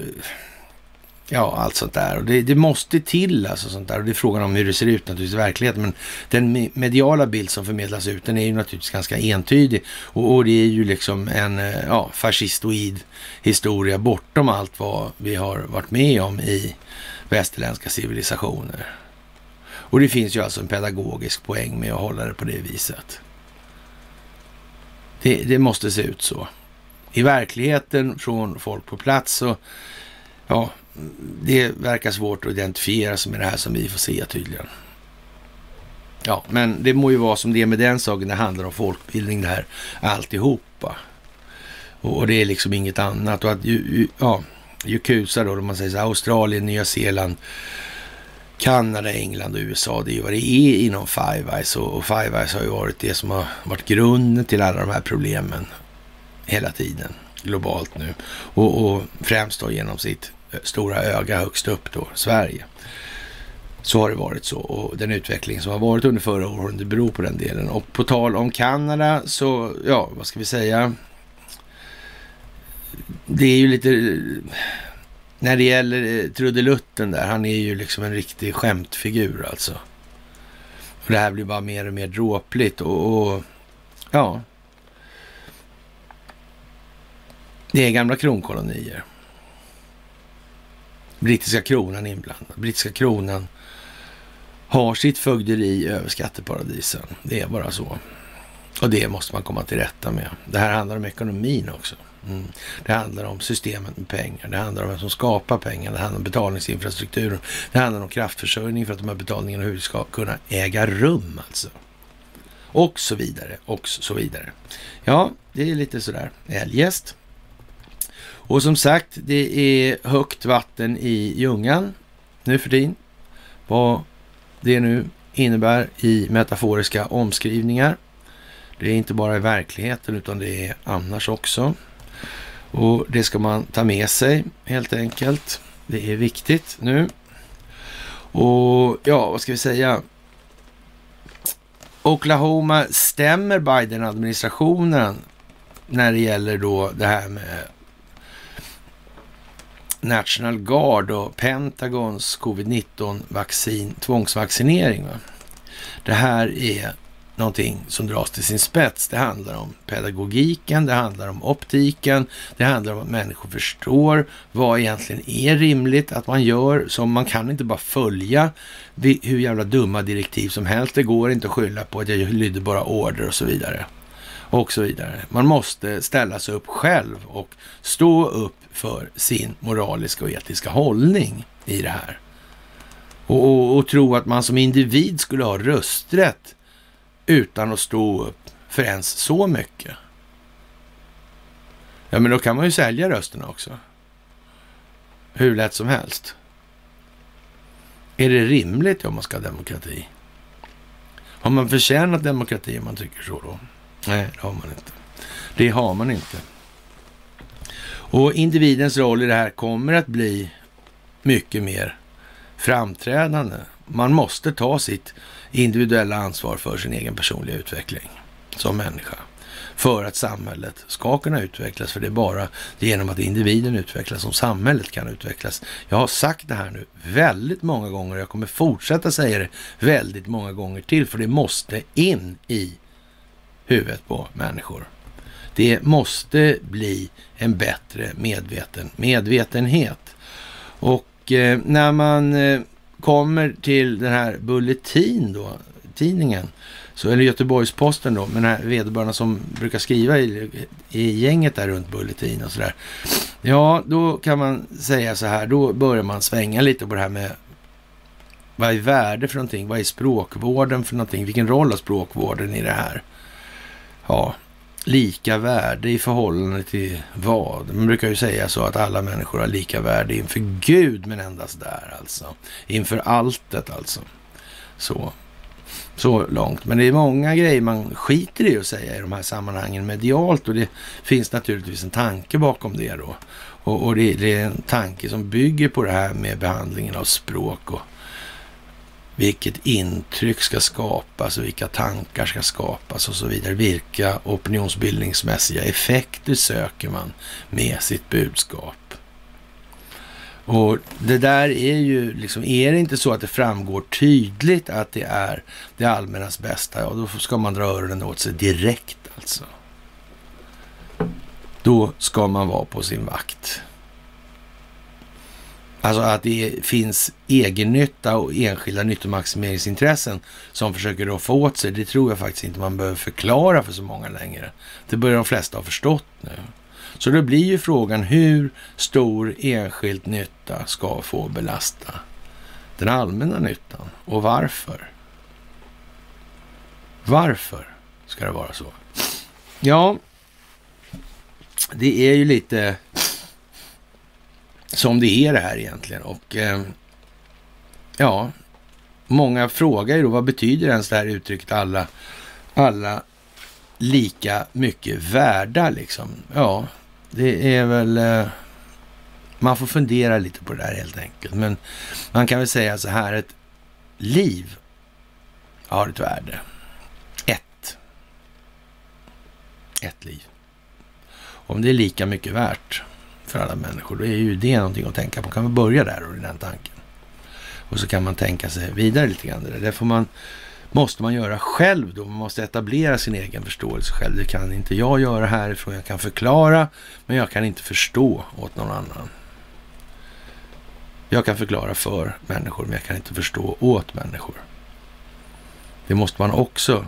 ja, allt sånt där. Och det, det, måste till alltså sånt där. Och det är frågan om hur det ser ut naturligtvis i verkligheten. Men den mediala bild som förmedlas ut, den är ju naturligtvis ganska entydig. Och, och det är ju liksom en eh, ja, fascistoid historia bortom allt vad vi har varit med om i västerländska civilisationer. Och det finns ju alltså en pedagogisk poäng med att hålla det på det viset. Det, det måste se ut så. I verkligheten från folk på plats så, ja, det verkar svårt att identifiera sig med det här som vi får se tydligen. Ja, men det må ju vara som det är med den saken. Det handlar om folkbildning det här alltihopa. Och, och det är liksom inget annat. Och att ju, ja, Jukusa då, om man säger så, Australien, Nya Zeeland, Kanada, England och USA, det är ju vad det är inom Five Eyes och Five Eyes har ju varit det som har varit grunden till alla de här problemen hela tiden globalt nu och, och främst då genom sitt eh, stora öga högst upp då, Sverige. Så har det varit så och den utveckling som har varit under förra året det beror på den delen. Och på tal om Kanada så, ja, vad ska vi säga? Det är ju lite när det gäller eh, trudelutten där, han är ju liksom en riktig skämtfigur alltså. Och det här blir bara mer och mer dråpligt och, och ja. Det är gamla kronkolonier. Brittiska kronan inblandad. Brittiska kronan har sitt fögderi över skatteparadisen. Det är bara så. Och det måste man komma till rätta med. Det här handlar om ekonomin också. Mm. Det handlar om systemet med pengar. Det handlar om vem som skapar pengar. Det handlar om betalningsinfrastrukturen. Det handlar om kraftförsörjning för att de här betalningarna hur ska kunna äga rum alltså. Och så vidare, och så vidare. Ja, det är lite sådär eljest. Och som sagt, det är högt vatten i Ljungan nu för tiden. Vad det nu innebär i metaforiska omskrivningar. Det är inte bara i verkligheten utan det är annars också. Och det ska man ta med sig helt enkelt. Det är viktigt nu. Och ja, vad ska vi säga? Oklahoma stämmer Biden-administrationen när det gäller då det här med National Guard och Pentagons covid-19 vaccin, tvångsvaccinering. Va? Det här är någonting som dras till sin spets. Det handlar om pedagogiken, det handlar om optiken, det handlar om att människor förstår vad egentligen är rimligt att man gör. Så man kan inte bara följa hur jävla dumma direktiv som helst. Det går inte att skylla på att jag lydde bara order och så vidare. Och så vidare. Man måste ställa sig upp själv och stå upp för sin moraliska och etiska hållning i det här. Och, och, och tro att man som individ skulle ha rösträtt utan att stå upp för ens så mycket. Ja, men då kan man ju sälja rösterna också. Hur lätt som helst. Är det rimligt om man ska ha demokrati? Har man förtjänat demokrati om man tycker så då? Nej, det har man inte. Det har man inte. Och individens roll i det här kommer att bli mycket mer framträdande. Man måste ta sitt individuella ansvar för sin egen personliga utveckling som människa för att samhället ska kunna utvecklas. För det är bara genom att individen utvecklas som samhället kan utvecklas. Jag har sagt det här nu väldigt många gånger och jag kommer fortsätta säga det väldigt många gånger till, för det måste in i huvudet på människor. Det måste bli en bättre medveten medvetenhet. Och eh, när man eh, kommer till den här Bulletin då, tidningen, så, eller Göteborgs-Posten då, med den här vederbörande som brukar skriva i, i gänget där runt Bulletin och sådär. Ja, då kan man säga så här, då börjar man svänga lite på det här med vad är värde för någonting? Vad är språkvården för någonting? Vilken roll har språkvården i det här? Ja, lika värde i förhållande till vad? Man brukar ju säga så att alla människor har lika värde inför Gud, men endast där alltså. Inför alltet alltså. Så. Så långt. Men det är många grejer man skiter i att säga i de här sammanhangen medialt och det finns naturligtvis en tanke bakom det då. Och, och det, det, är en tanke som bygger på det här med behandlingen av språk och vilket intryck ska skapas och vilka tankar ska skapas och så vidare. Vilka opinionsbildningsmässiga effekter söker man med sitt budskap? Och det där är ju liksom, är det inte så att det framgår tydligt att det är det allmännas bästa, ja då ska man dra öronen åt sig direkt alltså. Då ska man vara på sin vakt. Alltså att det finns egennytta och enskilda nyttomaximeringsintressen som försöker då få åt sig, det tror jag faktiskt inte man behöver förklara för så många längre. Det börjar de flesta ha förstått nu. Så då blir ju frågan hur stor enskild nytta ska få belasta den allmänna nyttan och varför? Varför ska det vara så? Ja, det är ju lite som det är det här egentligen. Och eh, ja, många frågar ju då vad betyder ens det här uttrycket alla, alla lika mycket värda liksom? Ja, det är väl... Eh, man får fundera lite på det där helt enkelt. Men man kan väl säga så här, ett liv har ett värde. Ett. Ett liv. Om det är lika mycket värt för alla människor, då är ju det någonting att tänka på. Kan man börja där och i den tanken. Och så kan man tänka sig vidare lite grann. Det får man måste man göra själv då. Man måste etablera sin egen förståelse själv. Det kan inte jag göra härifrån. Jag kan förklara, men jag kan inte förstå åt någon annan. Jag kan förklara för människor, men jag kan inte förstå åt människor. Det måste man också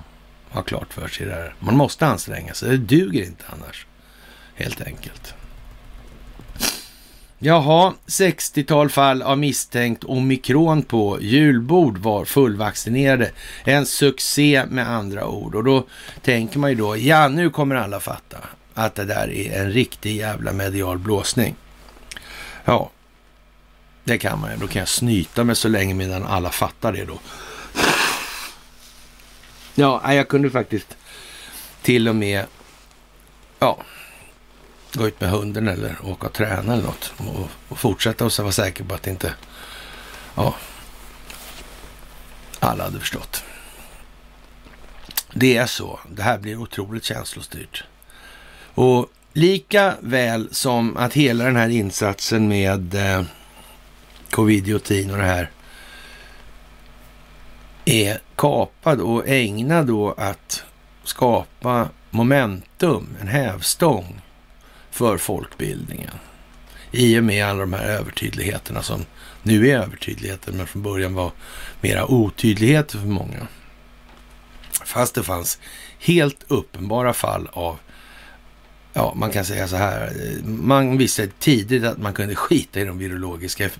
ha klart för sig. Där. Man måste anstränga sig. Det duger inte annars, helt enkelt. Jaha, 60-tal fall av misstänkt omikron på julbord var fullvaccinerade. En succé med andra ord. Och då tänker man ju då, ja nu kommer alla fatta att det där är en riktig jävla medial blåsning. Ja, det kan man ju. Då kan jag snyta mig så länge medan alla fattar det då. Ja, jag kunde faktiskt till och med, ja, gå ut med hunden eller åka och träna eller något. Och, och fortsätta och så vara säker på att inte, ja, alla hade förstått. Det är så. Det här blir otroligt känslostyrt. Och lika väl som att hela den här insatsen med eh, covidiotin och det här är kapad och ägnad då att skapa momentum, en hävstång för folkbildningen. I och med alla de här övertydligheterna som nu är övertydligheter, men från början var mera otydligheter för många. Fast det fanns helt uppenbara fall av, ja, man kan säga så här, man visste tidigt att man kunde skita i de virologiska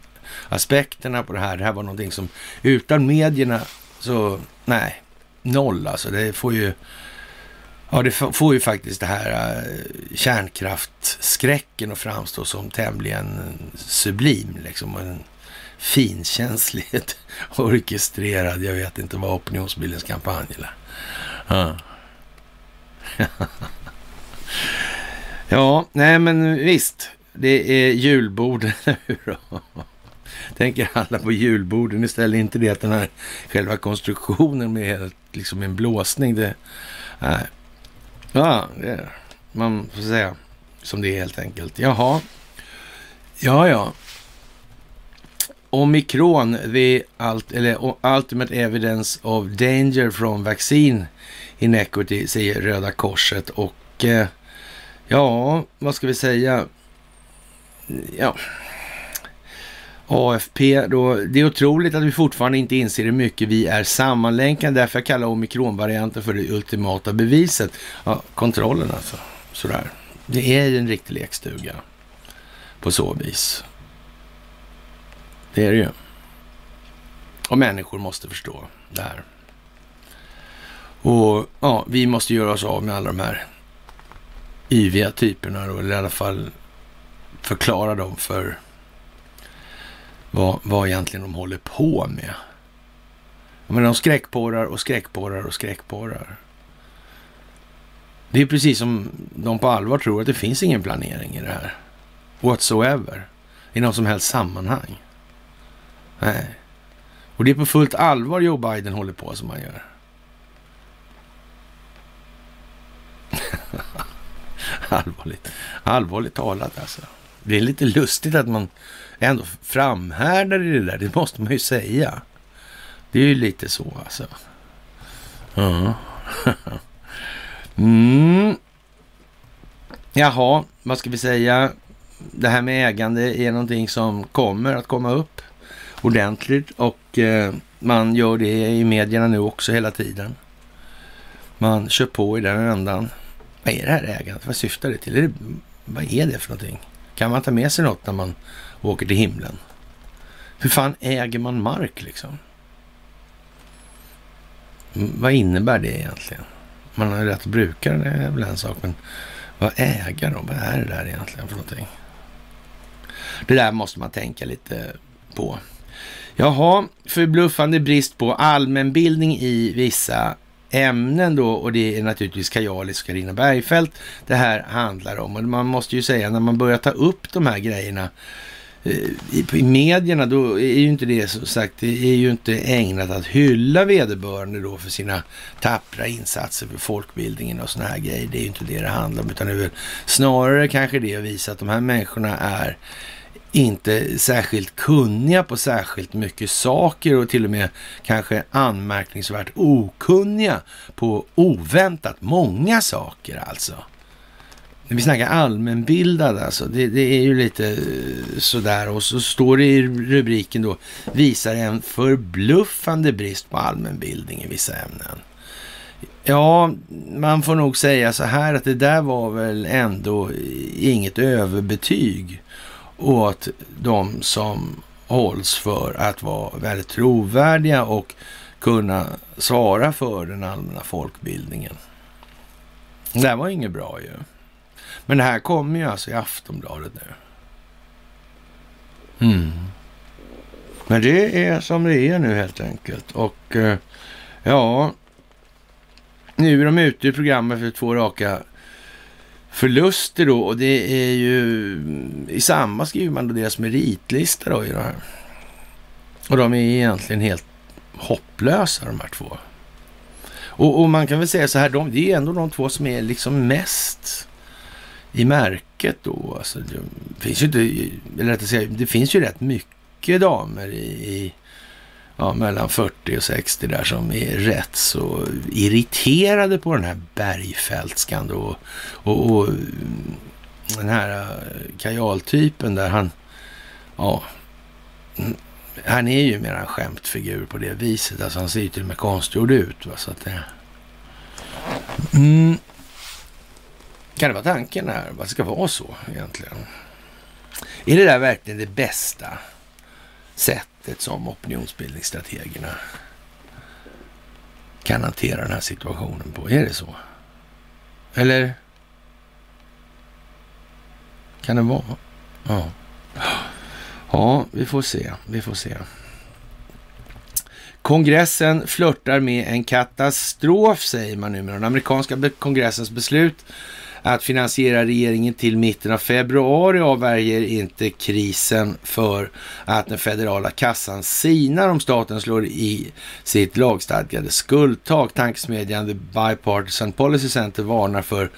aspekterna på det här. Det här var någonting som utan medierna så, nej, noll alltså. Det får ju Ja, det får ju faktiskt det här eh, kärnkraftskräcken att framstå som tämligen sublim liksom. En finkänsligt *laughs* orkestrerad, jag vet inte vad opinionsbildningskampanj eller. Ja. *laughs* ja, nej men visst. Det är julborden *laughs* nu då. tänker alla på julborden istället. Inte det att den här själva konstruktionen med liksom en blåsning. Det, nej. Ja, det, man får säga som det är helt enkelt. Jaha. Ja, ja. Omikron, the alt, eller ultimate evidence of danger from vaccine inequity, säger Röda Korset. Och eh, ja, vad ska vi säga? Ja, AFP då. Det är otroligt att vi fortfarande inte inser hur mycket vi är sammanlänkade. Därför jag kallar omikronvarianten för det ultimata beviset. Ja, kontrollen alltså. Sådär. Det är ju en riktig lekstuga på så vis. Det är det ju. Och människor måste förstå det här. Och ja, vi måste göra oss av med alla de här yviga typerna då, eller i alla fall förklara dem för vad, vad egentligen de håller på med. Men de skräckporrar och skräckporrar och skräckporrar. Det är precis som de på allvar tror att det finns ingen planering i det här. Whatsoever. I någon som helst sammanhang. Nej. Och det är på fullt allvar Joe Biden håller på som han gör. *laughs* allvarligt. Allvarligt talat alltså. Det är lite lustigt att man ändå framhärdar i det där. Det måste man ju säga. Det är ju lite så alltså. Ja. *laughs* mm. Jaha, vad ska vi säga? Det här med ägande är någonting som kommer att komma upp ordentligt och eh, man gör det i medierna nu också hela tiden. Man kör på i den ändan. Vad är det här ägandet? Vad syftar det till? Är det, vad är det för någonting? Kan man ta med sig något när man åker till himlen? Hur fan äger man mark liksom? Vad innebär det egentligen? Man har ju rätt att bruka den, det, är väl en sak, men vad äger de? Vad är det där egentligen för någonting? Det där måste man tänka lite på. Jaha, förbluffande brist på allmänbildning i vissa ämnen då och det är naturligtvis Kajalis och Carina Bergfeldt det här handlar om. Och man måste ju säga när man börjar ta upp de här grejerna eh, i, i medierna då är ju inte det som sagt, det är ju inte ägnat att hylla vederbörande då för sina tappra insatser för folkbildningen och sådana här grejer. Det är ju inte det det handlar om, utan det är väl snarare kanske det att visa att de här människorna är inte särskilt kunniga på särskilt mycket saker och till och med kanske anmärkningsvärt okunniga på oväntat många saker alltså. När vi snackar allmänbildad alltså, det, det, är ju lite eh, sådär och så står det i rubriken då, visar en förbluffande brist på allmänbildning i vissa ämnen. Ja, man får nog säga så här att det där var väl ändå inget överbetyg åt de som hålls för att vara väldigt trovärdiga och kunna svara för den allmänna folkbildningen. Det här var inget bra ju. Men det här kommer ju alltså i Aftonbladet nu. Mm. Men det är som det är nu helt enkelt. Och eh, ja, nu är de ute i programmet för två raka förluster då och det är ju i samma skriver man då deras meritlista då i det här. Och de är egentligen helt hopplösa de här två. Och, och, man kan väl säga så här, de, det är ändå de två som är liksom mest i märket då. Alltså, det finns ju inte, eller rättare sagt, det finns ju rätt mycket damer i, i ja, mellan 40 och 60 där som är rätt så irriterade på den här Bergfeldtskan då. Och, och den här eh, kajaltypen där han, ja, mm, han är ju mer en skämtfigur på det viset. Alltså han ser ju till och med konstgjord ut. Va? Så att det... Mm. Kan det vara tanken här? Vad ska vara så egentligen? Är det där verkligen det bästa sättet sättet som opinionsbildningsstrategerna kan hantera den här situationen på. Är det så? Eller? Kan det vara? Ja. Ja, vi får se. Vi får se. Kongressen flörtar med en katastrof, säger man nu med den amerikanska kongressens beslut att finansiera regeringen till mitten av februari avvärjer inte krisen för att den federala kassan sinar om staten slår i sitt lagstadgade skuldtak. Tankesmedjan The Bipartisan Policy Center varnar för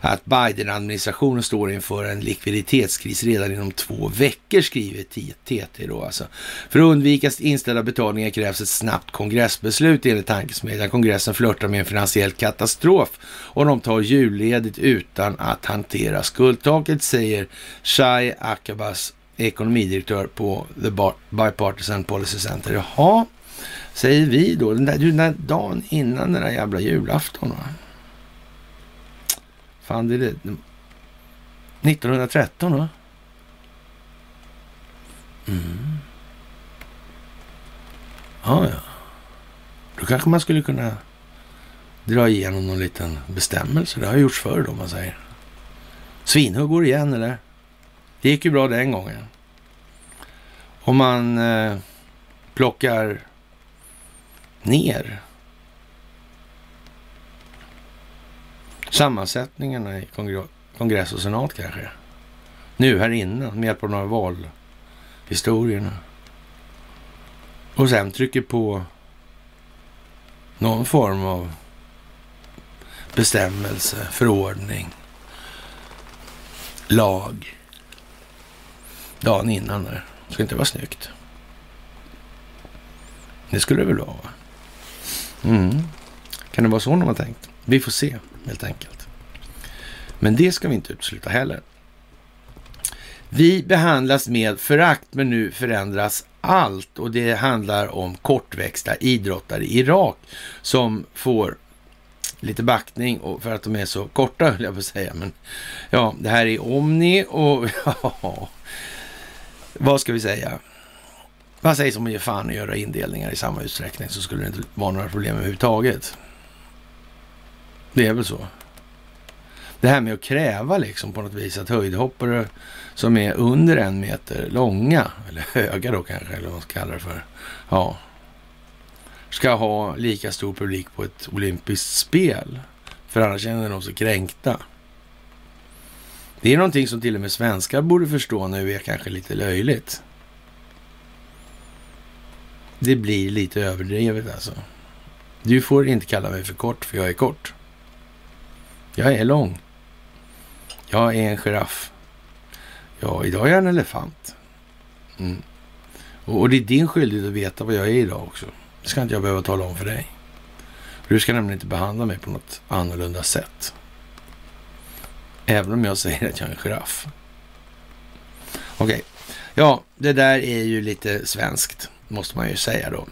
att Biden-administrationen står inför en likviditetskris redan inom två veckor, skriver TT då alltså. För att undvika inställda betalningar krävs ett snabbt kongressbeslut enligt tankesmedjan. Kongressen flörtar med en finansiell katastrof och de tar julledigt utan att hantera skuldtaket, säger Shai Akabas, ekonomidirektör på The Bipartisan Policy Center. Jaha, säger vi då, den där, den där dagen innan den där jävla julafton. Va? Fan, det är det. 1913 va? Mm. Ja, ja. Då kanske man skulle kunna dra igenom någon liten bestämmelse. Det har gjorts förr då, man säger. Svinhuggor igen, eller? Det gick ju bra den gången. Om man eh, plockar ner sammansättningarna i kongress och senat kanske. Nu här inne med hjälp av några valhistorierna. Och sen trycker på någon form av bestämmelse, förordning, lag dagen innan där. Ska inte vara snyggt? Det skulle det väl vara? Va? Mm. Kan det vara så de har tänkt? Vi får se helt enkelt. Men det ska vi inte utesluta heller. Vi behandlas med förakt, men nu förändras allt och det handlar om kortväxta idrottare i Irak som får lite backning och för att de är så korta, höll jag på att säga. Men ja, det här är Omni och *laughs* ja, vad ska vi säga? Vad sägs om att ge fan och göra indelningar i samma utsträckning så skulle det inte vara några problem överhuvudtaget. Det är väl så. Det här med att kräva liksom på något vis att höjdhoppare som är under en meter långa, eller höga då kanske, eller vad man ska kalla det för, ja, ska ha lika stor publik på ett olympiskt spel. För annars känner de sig kränkta. Det är någonting som till och med svenskar borde förstå nu är kanske lite löjligt. Det blir lite överdrivet alltså. Du får inte kalla mig för kort, för jag är kort. Jag är lång. Jag är en giraff. Ja, idag är jag en elefant. Mm. Och, och, det är din skyldighet att veta vad jag är idag också. Det ska inte jag behöva tala om för dig. Du ska nämligen inte behandla mig på något annorlunda sätt. Även om jag säger att jag är en giraff. Okej, okay. ja, det där är ju lite svenskt, måste man ju säga då.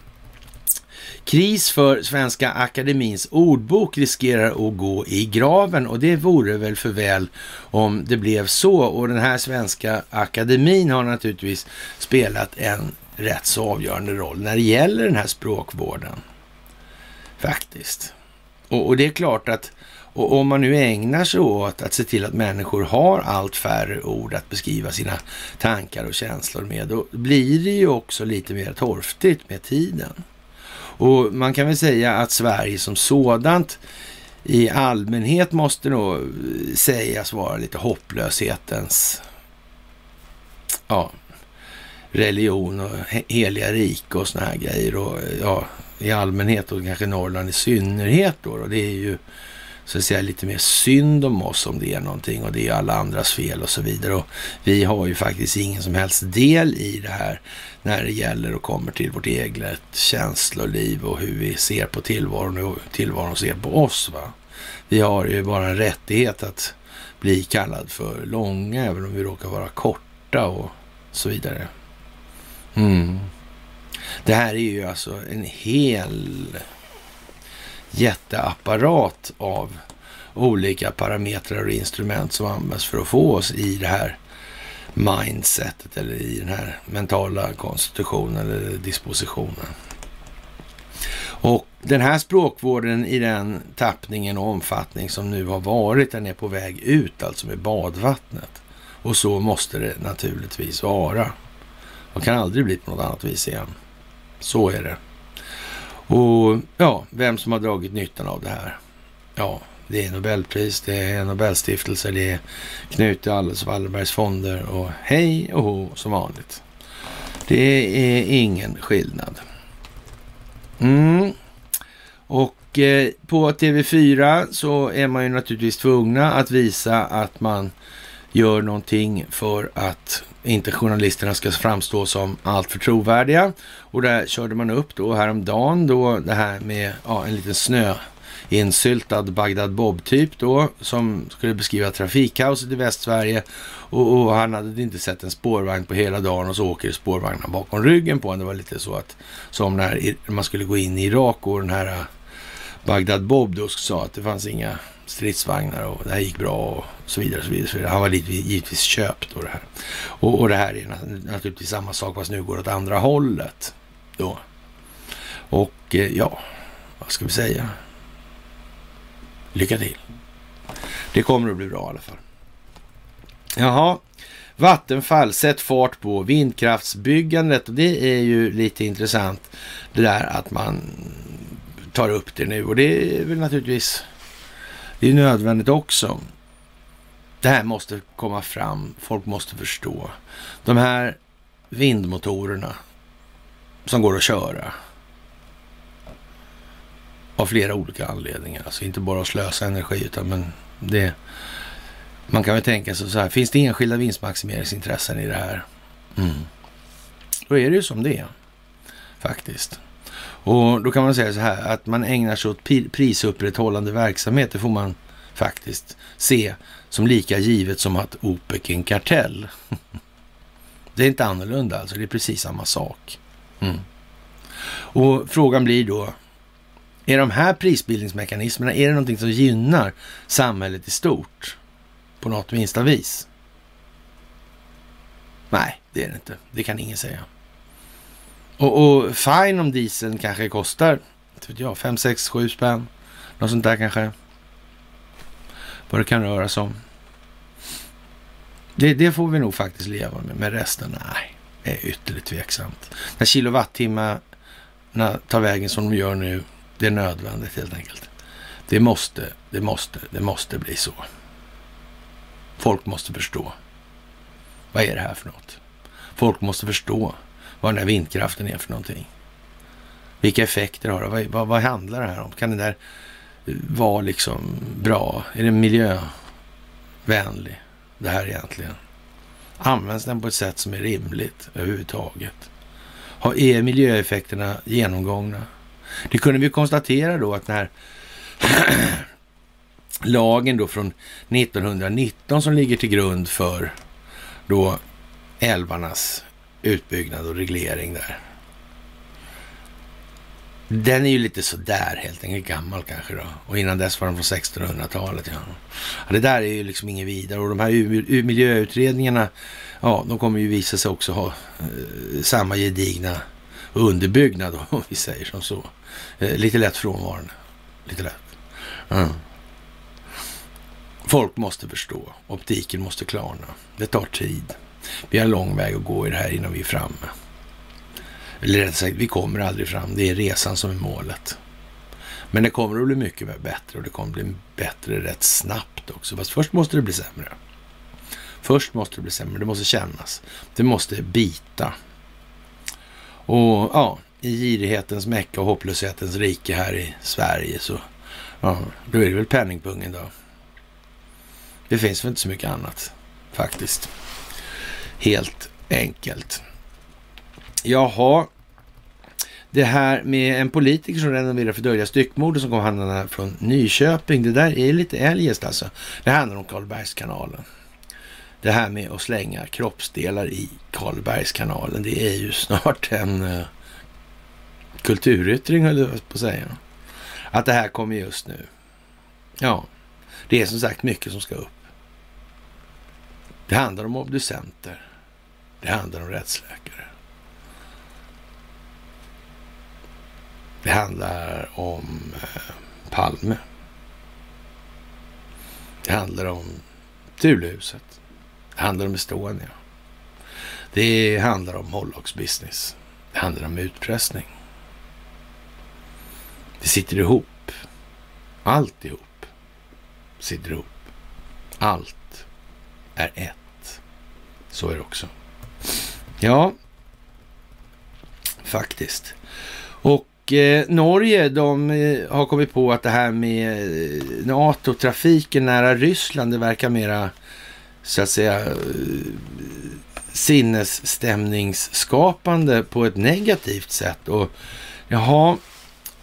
Kris för Svenska Akademins ordbok riskerar att gå i graven och det vore väl för väl om det blev så. Och den här Svenska Akademin har naturligtvis spelat en rätt så avgörande roll när det gäller den här språkvården. Faktiskt. Och, och det är klart att och om man nu ägnar sig åt att se till att människor har allt färre ord att beskriva sina tankar och känslor med, då blir det ju också lite mer torftigt med tiden. Och man kan väl säga att Sverige som sådant i allmänhet måste nog sägas vara lite hopplöshetens ja, religion och heliga rike och såna här grejer. Och ja, i allmänhet och kanske Norrland i synnerhet då. Och det är ju så att säga lite mer synd om oss om det är någonting och det är alla andras fel och så vidare. Och vi har ju faktiskt ingen som helst del i det här när det gäller och kommer till vårt eget känsloliv och hur vi ser på tillvaron och tillvaron ser på oss. Va? Vi har ju bara en rättighet att bli kallad för långa även om vi råkar vara korta och så vidare. Mm. Det här är ju alltså en hel jätteapparat av olika parametrar och instrument som används för att få oss i det här mindsetet eller i den här mentala konstitutionen eller dispositionen. Och den här språkvården i den tappningen och omfattning som nu har varit, den är på väg ut alltså med badvattnet. Och så måste det naturligtvis vara. Man kan aldrig bli på något annat vis igen. Så är det. Och ja, vem som har dragit nyttan av det här? Ja, Det är Nobelpris, det är Nobelstiftelser, det är Knut Alles Wallenbergs fonder och hej och ho som vanligt. Det är ingen skillnad. Mm. Och eh, på TV4 så är man ju naturligtvis tvungna att visa att man gör någonting för att inte journalisterna ska framstå som alltför trovärdiga. Och där körde man upp då häromdagen då det här med ja, en liten snö insyltad Bagdad Bob-typ då som skulle beskriva trafikkaoset i Västsverige och, och, han hade inte sett en spårvagn på hela dagen och så åker spårvagnen bakom ryggen på honom. Det var lite så att som när man skulle gå in i Irak och den här äh, Bagdad Bob då sa att det fanns inga stridsvagnar och det här gick bra och så vidare. Och så vidare, så vidare. Han var givetvis köpt då det här. Och, och det här är naturligtvis samma sak fast nu går det åt andra hållet då. Och eh, ja, vad ska vi säga? Lycka till. Det kommer att bli bra i alla fall. Jaha, Vattenfall, sätt fart på vindkraftsbyggandet. Och det är ju lite intressant det där att man tar upp det nu. Och det är väl naturligtvis det är nödvändigt också. Det här måste komma fram. Folk måste förstå. De här vindmotorerna som går att köra av flera olika anledningar. Alltså inte bara att slösa energi utan men det... Man kan väl tänka sig så här, finns det enskilda vinstmaximeringsintressen i det här? Mm. Då är det ju som det är, faktiskt. Och då kan man säga så här, att man ägnar sig åt prisupprätthållande verksamhet, det får man faktiskt se som lika givet som att OPEC är en kartell. *laughs* det är inte annorlunda alltså, det är precis samma sak. Mm. Och frågan blir då, är de här prisbildningsmekanismerna, är det någonting som gynnar samhället i stort på något minsta vis? Nej, det är det inte. Det kan ingen säga. Och, och fine om dieseln kanske kostar, vet jag, 5, 6, 7 spänn. Något sånt där kanske. Vad det kan röra sig om. Det, det får vi nog faktiskt leva med. Men resten, nej, är ytterligt tveksamt. När kilowattimmarna tar vägen som de gör nu, det är nödvändigt helt enkelt. Det måste, det måste, det måste bli så. Folk måste förstå. Vad är det här för något? Folk måste förstå vad den där vindkraften är för någonting. Vilka effekter har det? Vad, vad, vad handlar det här om? Kan den där eh, vara liksom bra? Är den miljövänlig det här egentligen? Används den på ett sätt som är rimligt överhuvudtaget? Har, är miljöeffekterna genomgångna? Det kunde vi konstatera då att den här *clears throat* lagen då från 1919 som ligger till grund för då älvarnas utbyggnad och reglering där. Den är ju lite sådär helt enkelt, gammal kanske då. Och innan dess var den från 1600-talet. Ja. ja. det där är ju liksom inget vidare. Och de här miljöutredningarna, ja, de kommer ju visa sig också ha eh, samma gedigna underbyggnad *laughs* om vi säger som så. Eh, lite lätt frånvarande. Lite lätt. Mm. Folk måste förstå. Optiken måste klarna. Det tar tid. Vi har lång väg att gå i det här innan vi är framme. Eller rättare sagt, vi kommer aldrig fram. Det är resan som är målet. Men det kommer att bli mycket bättre och det kommer att bli bättre rätt snabbt också. Fast först måste det bli sämre. Först måste det bli sämre. Det måste kännas. Det måste bita. Och ja, i girighetens mecka och hopplöshetens rike här i Sverige så ja, då är det väl penningpungen då. Det finns väl inte så mycket annat faktiskt. Helt enkelt. Jaha, det här med en politiker som renoverar för dölja styckmord som kom handlarna från Nyköping. Det där är lite eljest alltså. Det handlar om Karlbergskanalen. Det här med att slänga kroppsdelar i Karlbergskanalen, det är ju snart en uh, kulturyttring höll jag på att säga. Att det här kommer just nu. Ja, det är som sagt mycket som ska upp. Det handlar om obducenter. Det handlar om rättsläkare. Det handlar om eh, Palme. Det handlar om Thulehuset. Det handlar om Estonia. Det handlar om Mollox-business. Det handlar om utpressning. Det sitter ihop. Alltihop. sitter ihop. Allt är ett. Så är det också. Ja, faktiskt. Och eh, Norge, de eh, har kommit på att det här med eh, NATO-trafiken nära Ryssland, det verkar mera så att säga eh, sinnesstämningsskapande på ett negativt sätt. Och jaha,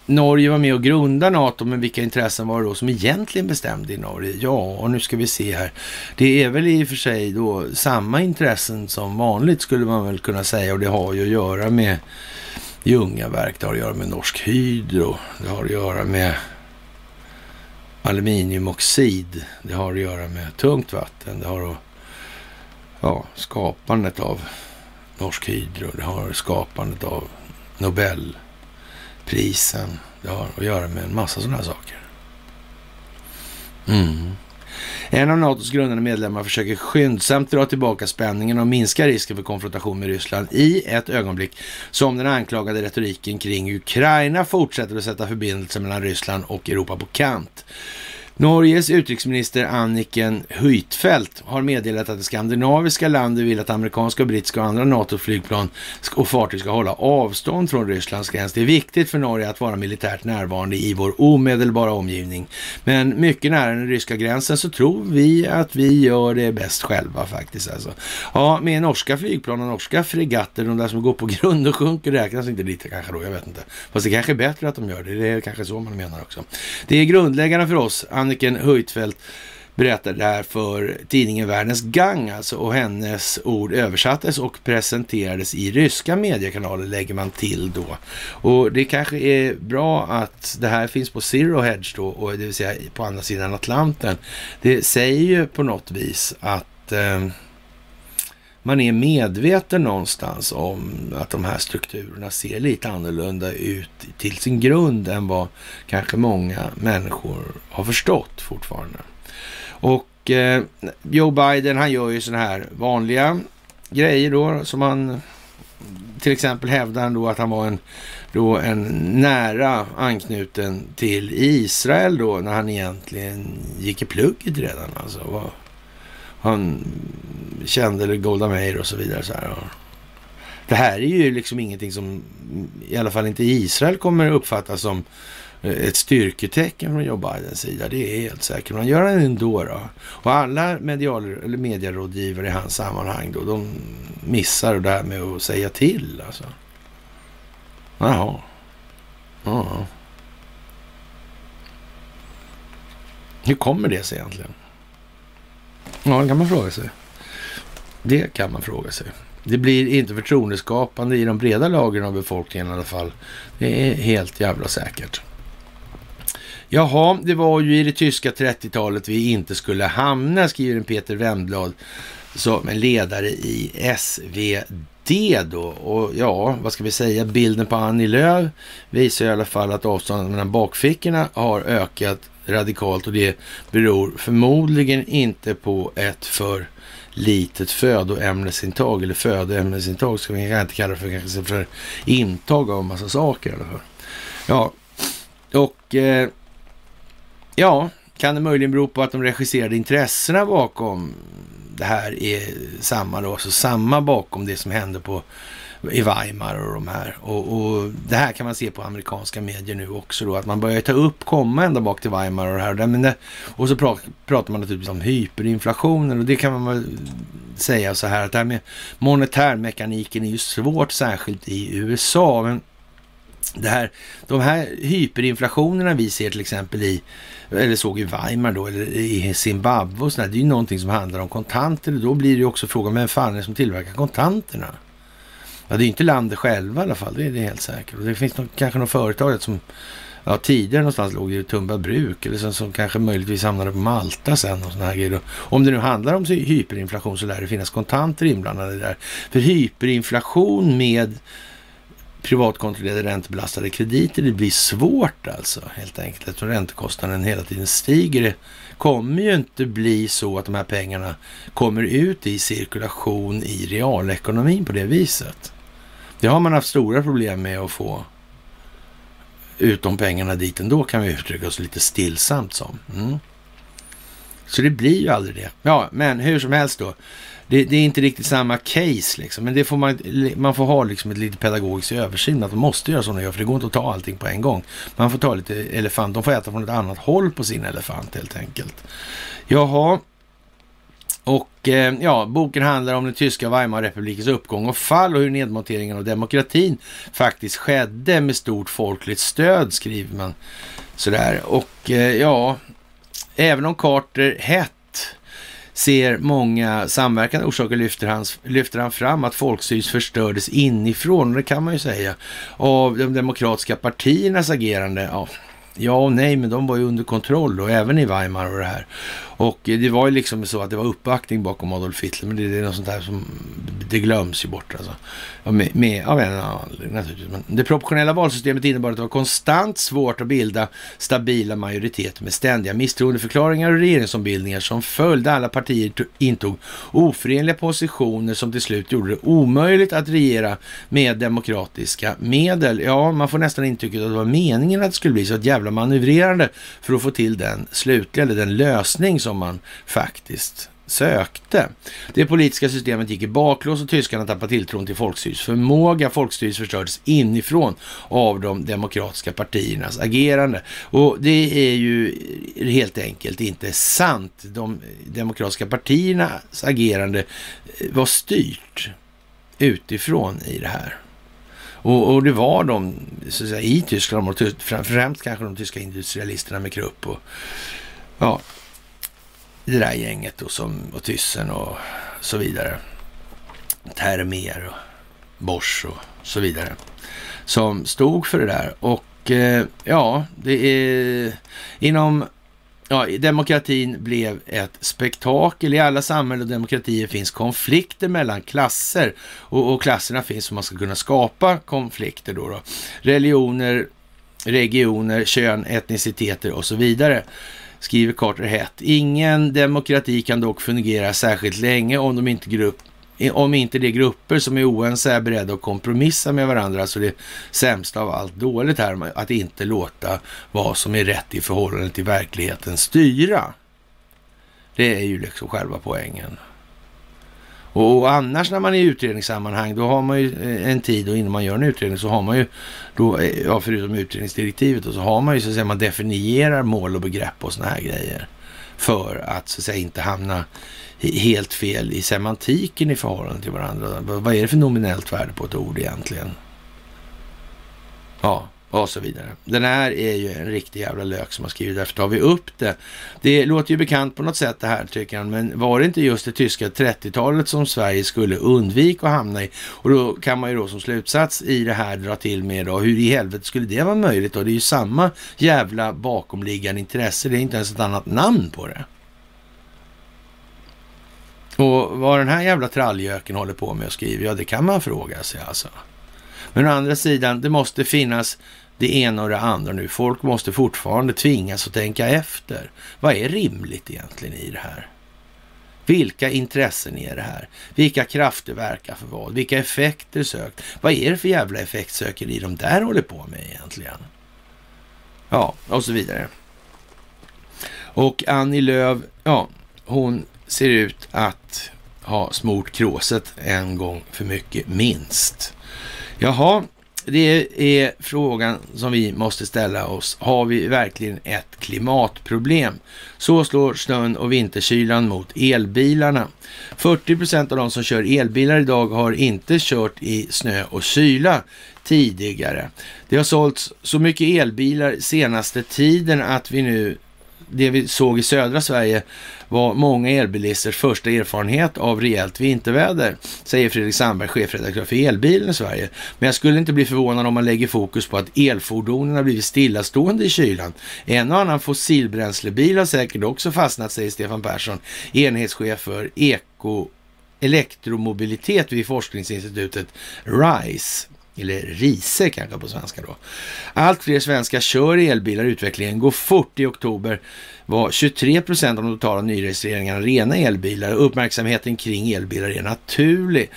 Norge var med och grundade NATO, men vilka intressen var det då som egentligen bestämde i Norge? Ja, och nu ska vi se här. Det är väl i och för sig då samma intressen som vanligt skulle man väl kunna säga och det har ju att göra med Ljungaverk, det har att göra med Norsk Hydro, det har att göra med aluminiumoxid, det har att göra med tungt vatten, det har att ja, skapandet av Norsk Hydro, det har skapandet av Nobel... Prisen. det har att göra med en massa sådana här saker. Mm. En av NATOs grundande medlemmar försöker skyndsamt dra tillbaka spänningen och minska risken för konfrontation med Ryssland i ett ögonblick som den anklagade retoriken kring Ukraina fortsätter att sätta förbindelser mellan Ryssland och Europa på kant. Norges utrikesminister Anniken Huitfeldt har meddelat att det skandinaviska landet vill att amerikanska, brittiska och andra NATO-flygplan och fartyg ska hålla avstånd från Rysslands gräns. Det är viktigt för Norge att vara militärt närvarande i vår omedelbara omgivning. Men mycket nära den ryska gränsen så tror vi att vi gör det bäst själva faktiskt. Alltså. Ja, med norska flygplan och norska fregatter, de där som går på *laughs* grund och sjunker räknas inte dit kanske då, jag vet inte. Fast det kanske är bättre att de gör det, det är kanske så man menar också. Det är grundläggande för oss, Anniken Huitfeldt berättade det här för tidningen Världens Gang alltså och hennes ord översattes och presenterades i ryska mediekanaler lägger man till då. Och det kanske är bra att det här finns på Zero Hedge då, och det vill säga på andra sidan Atlanten. Det säger ju på något vis att eh, man är medveten någonstans om att de här strukturerna ser lite annorlunda ut till sin grund än vad kanske många människor har förstått fortfarande. Och eh, Joe Biden, han gör ju sådana här vanliga grejer då som han till exempel hävdar han då att han var en, då en nära anknuten till Israel då när han egentligen gick i plugget redan. Alltså, han kände Golda Meir och så vidare. Så här. Det här är ju liksom ingenting som i alla fall inte Israel kommer uppfattas som eh, ett styrketecken från Joe Bidens sida. Det är helt säkert. Man gör det ändå. Då. Och alla medial, eller medierådgivare i hans sammanhang då, de missar det här med att säga till. Alltså. Jaha. Ja. Hur kommer det sig egentligen? Ja, det kan man fråga sig. Det kan man fråga sig. Det blir inte förtroendeskapande i de breda lagren av befolkningen i alla fall. Det är helt jävla säkert. Jaha, det var ju i det tyska 30-talet vi inte skulle hamna, skriver en Peter Wemblad som en ledare i SvD då. Och ja, vad ska vi säga, bilden på Annie Lööf visar i alla fall att avståndet mellan bakfickorna har ökat radikalt och det beror förmodligen inte på ett för litet födoämnesintag eller födoämnesintag ska vi inte kalla det för, kanske för intag av massa saker i alla fall. Ja, och eh, ja, kan det möjligen bero på att de regisserade intressena bakom det här är samma då, alltså samma bakom det som hände på i Weimar och de här. Och, och, det här kan man se på amerikanska medier nu också då, att man börjar ta upp, komma ända bak till Weimar och det här. Men det, och så pratar man naturligtvis om hyperinflationen och det kan man väl säga så här att det här med monetärmekaniken är ju svårt, särskilt i USA. Men det här, de här hyperinflationerna vi ser till exempel i, eller såg i Weimar då, eller i Zimbabwe och sådär, det är ju någonting som handlar om kontanter. Då blir det ju också frågan, vem fan är det som tillverkar kontanterna? Ja, det är inte landet själva i alla fall, det är det helt säkert. Och det finns någon, kanske något företag som ja, tidigare någonstans låg i Tumba bruk eller som, som kanske möjligtvis hamnade på Malta sen och sådana här grejer. Om det nu handlar om hyperinflation så lär det finnas kontanter inblandade där. För hyperinflation med privatkontrollerade räntebelastade krediter, det blir svårt alltså helt enkelt eftersom räntekostnaden hela tiden stiger. Det kommer ju inte bli så att de här pengarna kommer ut i cirkulation i realekonomin på det viset. Det har man haft stora problem med att få ut de pengarna dit ändå kan vi uttrycka oss lite stillsamt som. Mm. Så det blir ju aldrig det. Ja, men hur som helst då. Det, det, är inte riktigt samma case liksom, men det får man, man får ha liksom ett lite pedagogiskt översyn, att de måste göra sådana de gör, för det går inte att ta allting på en gång. Man får ta lite elefant, de får äta från ett annat håll på sin elefant helt enkelt. Jaha, och eh, ja, boken handlar om den tyska Weimarrepublikens uppgång och fall och hur nedmonteringen av demokratin faktiskt skedde med stort folkligt stöd, skriver man sådär. Och eh, ja, även om Carter hett ser många samverkande orsaker lyfter han, lyfter han fram att folkstyret förstördes inifrån, och det kan man ju säga, av de demokratiska partiernas agerande. Ja, ja och nej, men de var ju under kontroll och även i Weimar och det här. Och det var ju liksom så att det var uppbackning bakom Adolf Hitler, men det, det är något sånt där som det glöms ju bort alltså. Med, med, av en anledning naturligtvis. Men det proportionella valsystemet innebar att det var konstant svårt att bilda stabila majoriteter med ständiga misstroendeförklaringar och regeringsombildningar som följde. Alla partier intog oförenliga positioner som till slut gjorde det omöjligt att regera med demokratiska medel. Ja, man får nästan intrycket att det var meningen att det skulle bli så ett jävla manövrerande för att få till den slutliga, eller den lösning som som man faktiskt sökte. Det politiska systemet gick i baklås och tyskarna tappade tilltron till folkstyrets förmåga. Folkstyret förstördes inifrån av de demokratiska partiernas agerande. Och det är ju helt enkelt inte sant. De demokratiska partiernas agerande eh, var styrt utifrån i det här. Och, och det var de så att säga, i Tyskland, och främst kanske de tyska industrialisterna med Krupp och ja, det där gänget då, som, och Thyssen och så vidare. Termer och Bosch och så vidare. Som stod för det där. Och eh, ja, det är inom Ja, demokratin blev ett spektakel. I alla samhällen och demokratier finns konflikter mellan klasser och, och klasserna finns för att man ska kunna skapa konflikter då, då. Religioner, regioner, kön, etniciteter och så vidare skriver Carter hett. Ingen demokrati kan dock fungera särskilt länge om, de inte grupp, om inte de grupper som är oense är beredda att kompromissa med varandra. Alltså det sämsta av allt dåligt här, att inte låta vad som är rätt i förhållande till verkligheten styra. Det är ju liksom själva poängen. Och annars när man är i utredningssammanhang, då har man ju eh, en tid och innan man gör en utredning så har man ju, då, eh, ja, förutom utredningsdirektivet, då, så har man ju så att säga, man definierar mål och begrepp och sådana här grejer. För att så att säga inte hamna helt fel i semantiken i förhållande till varandra. Vad är det för nominellt värde på ett ord egentligen? Ja, och så vidare. Den här är ju en riktig jävla lök som har skrivit, därför tar vi upp det. Det låter ju bekant på något sätt det här tycker han, men var det inte just det tyska 30-talet som Sverige skulle undvika att hamna i? Och då kan man ju då som slutsats i det här dra till med då, hur i helvete skulle det vara möjligt då? Det är ju samma jävla bakomliggande intresse, det är inte ens ett annat namn på det. Och vad den här jävla tralljöken håller på med och skriver, ja det kan man fråga sig alltså. Men å andra sidan, det måste finnas det ena och det andra nu. Folk måste fortfarande tvingas att tänka efter. Vad är rimligt egentligen i det här? Vilka intressen är det här? Vilka krafter verkar för vad? Vilka effekter sökt? Vad är det för jävla effektsökeri de där håller på med egentligen? Ja, och så vidare. Och Annie Lööf, ja, hon ser ut att ha smort kråset en gång för mycket, minst. Jaha, det är frågan som vi måste ställa oss. Har vi verkligen ett klimatproblem? Så slår snön och vinterkylan mot elbilarna. 40 procent av de som kör elbilar idag har inte kört i snö och kyla tidigare. Det har sålts så mycket elbilar senaste tiden att vi nu det vi såg i södra Sverige var många elbilisters första erfarenhet av rejält vinterväder, säger Fredrik Sandberg, chefredaktör för Elbilen i Sverige. Men jag skulle inte bli förvånad om man lägger fokus på att elfordonen har blivit stillastående i kylan. En och annan fossilbränslebil har säkert också fastnat, säger Stefan Persson, enhetschef för Eko elektromobilitet vid forskningsinstitutet RISE eller RISE kanske på svenska då. Allt fler svenskar kör elbilar, utvecklingen går fort. I oktober var 23 procent av de totala nyregistreringarna rena elbilar. Uppmärksamheten kring elbilar är naturlig.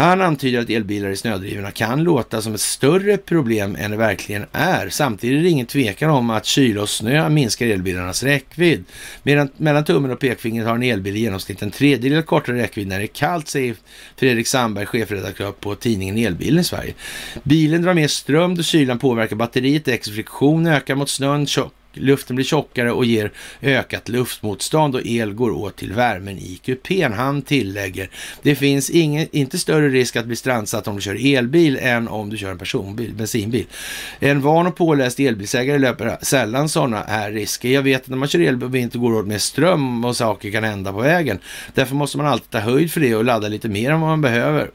Han antyder att elbilar i snödrivna kan låta som ett större problem än det verkligen är. Samtidigt är det ingen tvekan om att kyla och snö minskar elbilarnas räckvidd. Medan, mellan tummen och pekfingret har en elbil i genomsnitt en tredjedel kortare räckvidd när det är kallt, säger Fredrik Sandberg, chefredaktör på tidningen Elbilen i Sverige. Bilen drar mer ström då kylan påverkar batteriet, däcks friktion ökar mot snön, Luften blir tjockare och ger ökat luftmotstånd och el går åt till värmen i kupén. Han tillägger, det finns ingen, inte större risk att bli strandsatt om du kör elbil än om du kör en personbil, bensinbil. En van och påläst elbilsägare löper sällan sådana här risker. Jag vet att när man kör elbil och inte går åt med ström och saker kan hända på vägen. Därför måste man alltid ta höjd för det och ladda lite mer än vad man behöver.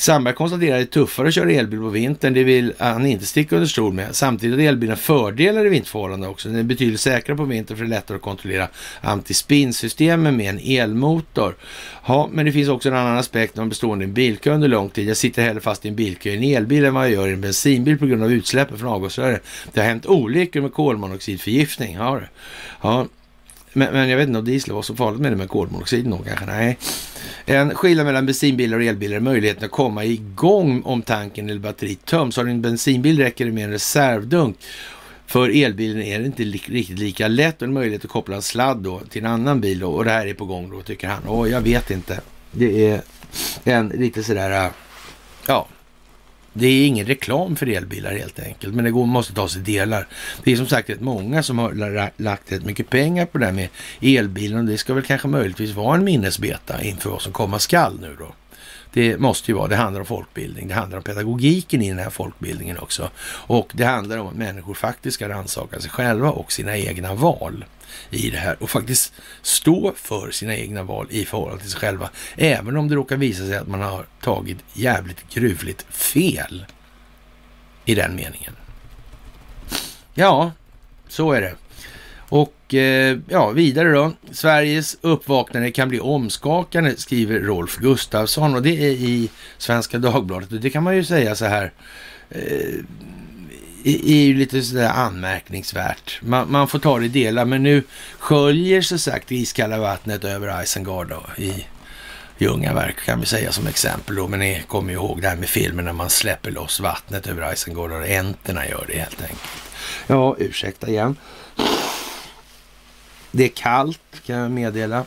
Sandberg konstaterar att det är tuffare att köra elbil på vintern. Det vill han inte sticka under stol med. Samtidigt har elbilen fördelar i vinterförhållanden också. Den är betydligt säkrare på vintern för det är lättare att kontrollera antispinnsystemen med en elmotor. Ja, men det finns också en annan aspekt när man består i en bilkö under lång tid. Jag sitter hellre fast i en bilkö i en elbil än vad jag gör i en bensinbil på grund av utsläppen från avgasröret. Det har hänt olyckor med kolmonoxidförgiftning. Ja, ja. Men, men, jag vet inte om diesel var så farligt med det med kolmonoxid nog kanske. Nej. En skillnad mellan bensinbilar och elbilar är möjligheten att komma igång om tanken eller batteriet töms. Har du en bensinbil räcker det med en reservdunk. För elbilen är det inte li riktigt lika lätt och en möjlighet att koppla en sladd då till en annan bil då. och det här är på gång då tycker han. Åh, jag vet inte. Det är en lite sådär, äh, ja, det är ingen reklam för elbilar helt enkelt, men det går, måste tas i delar. Det är som sagt rätt många som har lagt rätt mycket pengar på det här med elbilen och det ska väl kanske möjligtvis vara en minnesbeta inför vad som komma skall nu då. Det måste ju vara, det handlar om folkbildning, det handlar om pedagogiken i den här folkbildningen också. Och det handlar om att människor faktiskt ska rannsaka sig själva och sina egna val i det här och faktiskt stå för sina egna val i förhållande till sig själva. Även om det råkar visa sig att man har tagit jävligt gruvligt fel i den meningen. Ja, så är det. Och eh, ja, vidare då. Sveriges uppvaknande kan bli omskakande, skriver Rolf Gustafsson och det är i Svenska Dagbladet. Och det kan man ju säga så här. Eh, är ju lite sådär anmärkningsvärt. Man, man, får ta det i delar, men nu sköljer sig sagt det iskalla vattnet över Isengard i Ljungaverk kan vi säga som exempel då. Men ni kommer ju ihåg det här med filmen när man släpper loss vattnet över Isengard och änterna gör det helt enkelt. Ja, ursäkta igen. Det är kallt kan jag meddela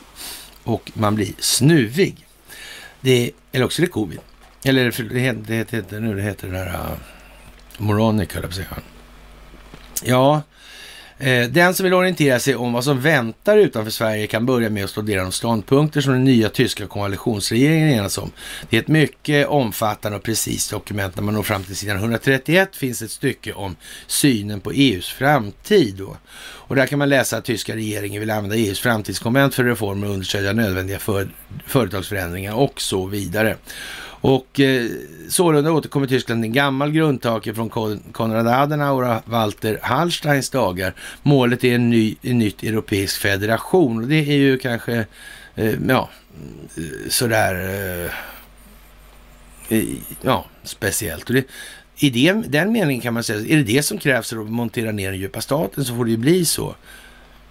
och man blir snuvig. Det, eller också är det covid. Eller det heter, det heter, nu det heter det där ah, Moronic höll jag på att säga. Ja, eh, den som vill orientera sig om vad som väntar utanför Sverige kan börja med att studera de ståndpunkter som den nya tyska koalitionsregeringen enats om. Det är ett mycket omfattande och precis dokument. När man når fram till sidan 131 finns ett stycke om synen på EUs framtid. Då. Och där kan man läsa att tyska regeringen vill använda EUs framtidskonvent för reformer och understödja nödvändiga för, företagsförändringar och så vidare. Och eh, sålunda återkommer Tyskland till en gammal grundtake från Konrad Adenauer och Walter Hallsteins dagar. Målet är en ny, en nytt europeisk federation och det är ju kanske, eh, ja, eh, sådär, eh, ja, speciellt. Och det, i det, den meningen kan man säga, är det det som krävs för att montera ner den djupa staten så får det ju bli så.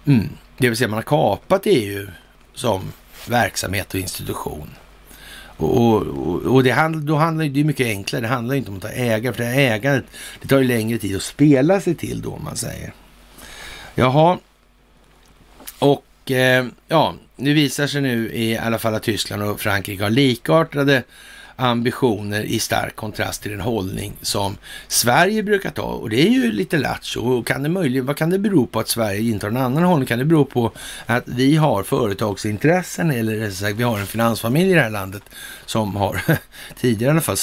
Mm. Det vill säga man har kapat EU som verksamhet och institution. Och, och, och det, handl, då handlar det är mycket enklare. Det handlar inte om att ta ägare, för det här ägandet det tar ju längre tid att spela sig till då, om man säger. Jaha, och eh, ja, det visar sig nu i alla fall att Tyskland och Frankrike har likartade ambitioner i stark kontrast till den hållning som Sverige brukar ta. Och det är ju lite lattjo. Kan det möjligen, vad kan det bero på att Sverige intar en annan hållning? Kan det bero på att vi har företagsintressen eller sagt, vi har en finansfamilj i det här landet som har *laughs* tidigare i alla fall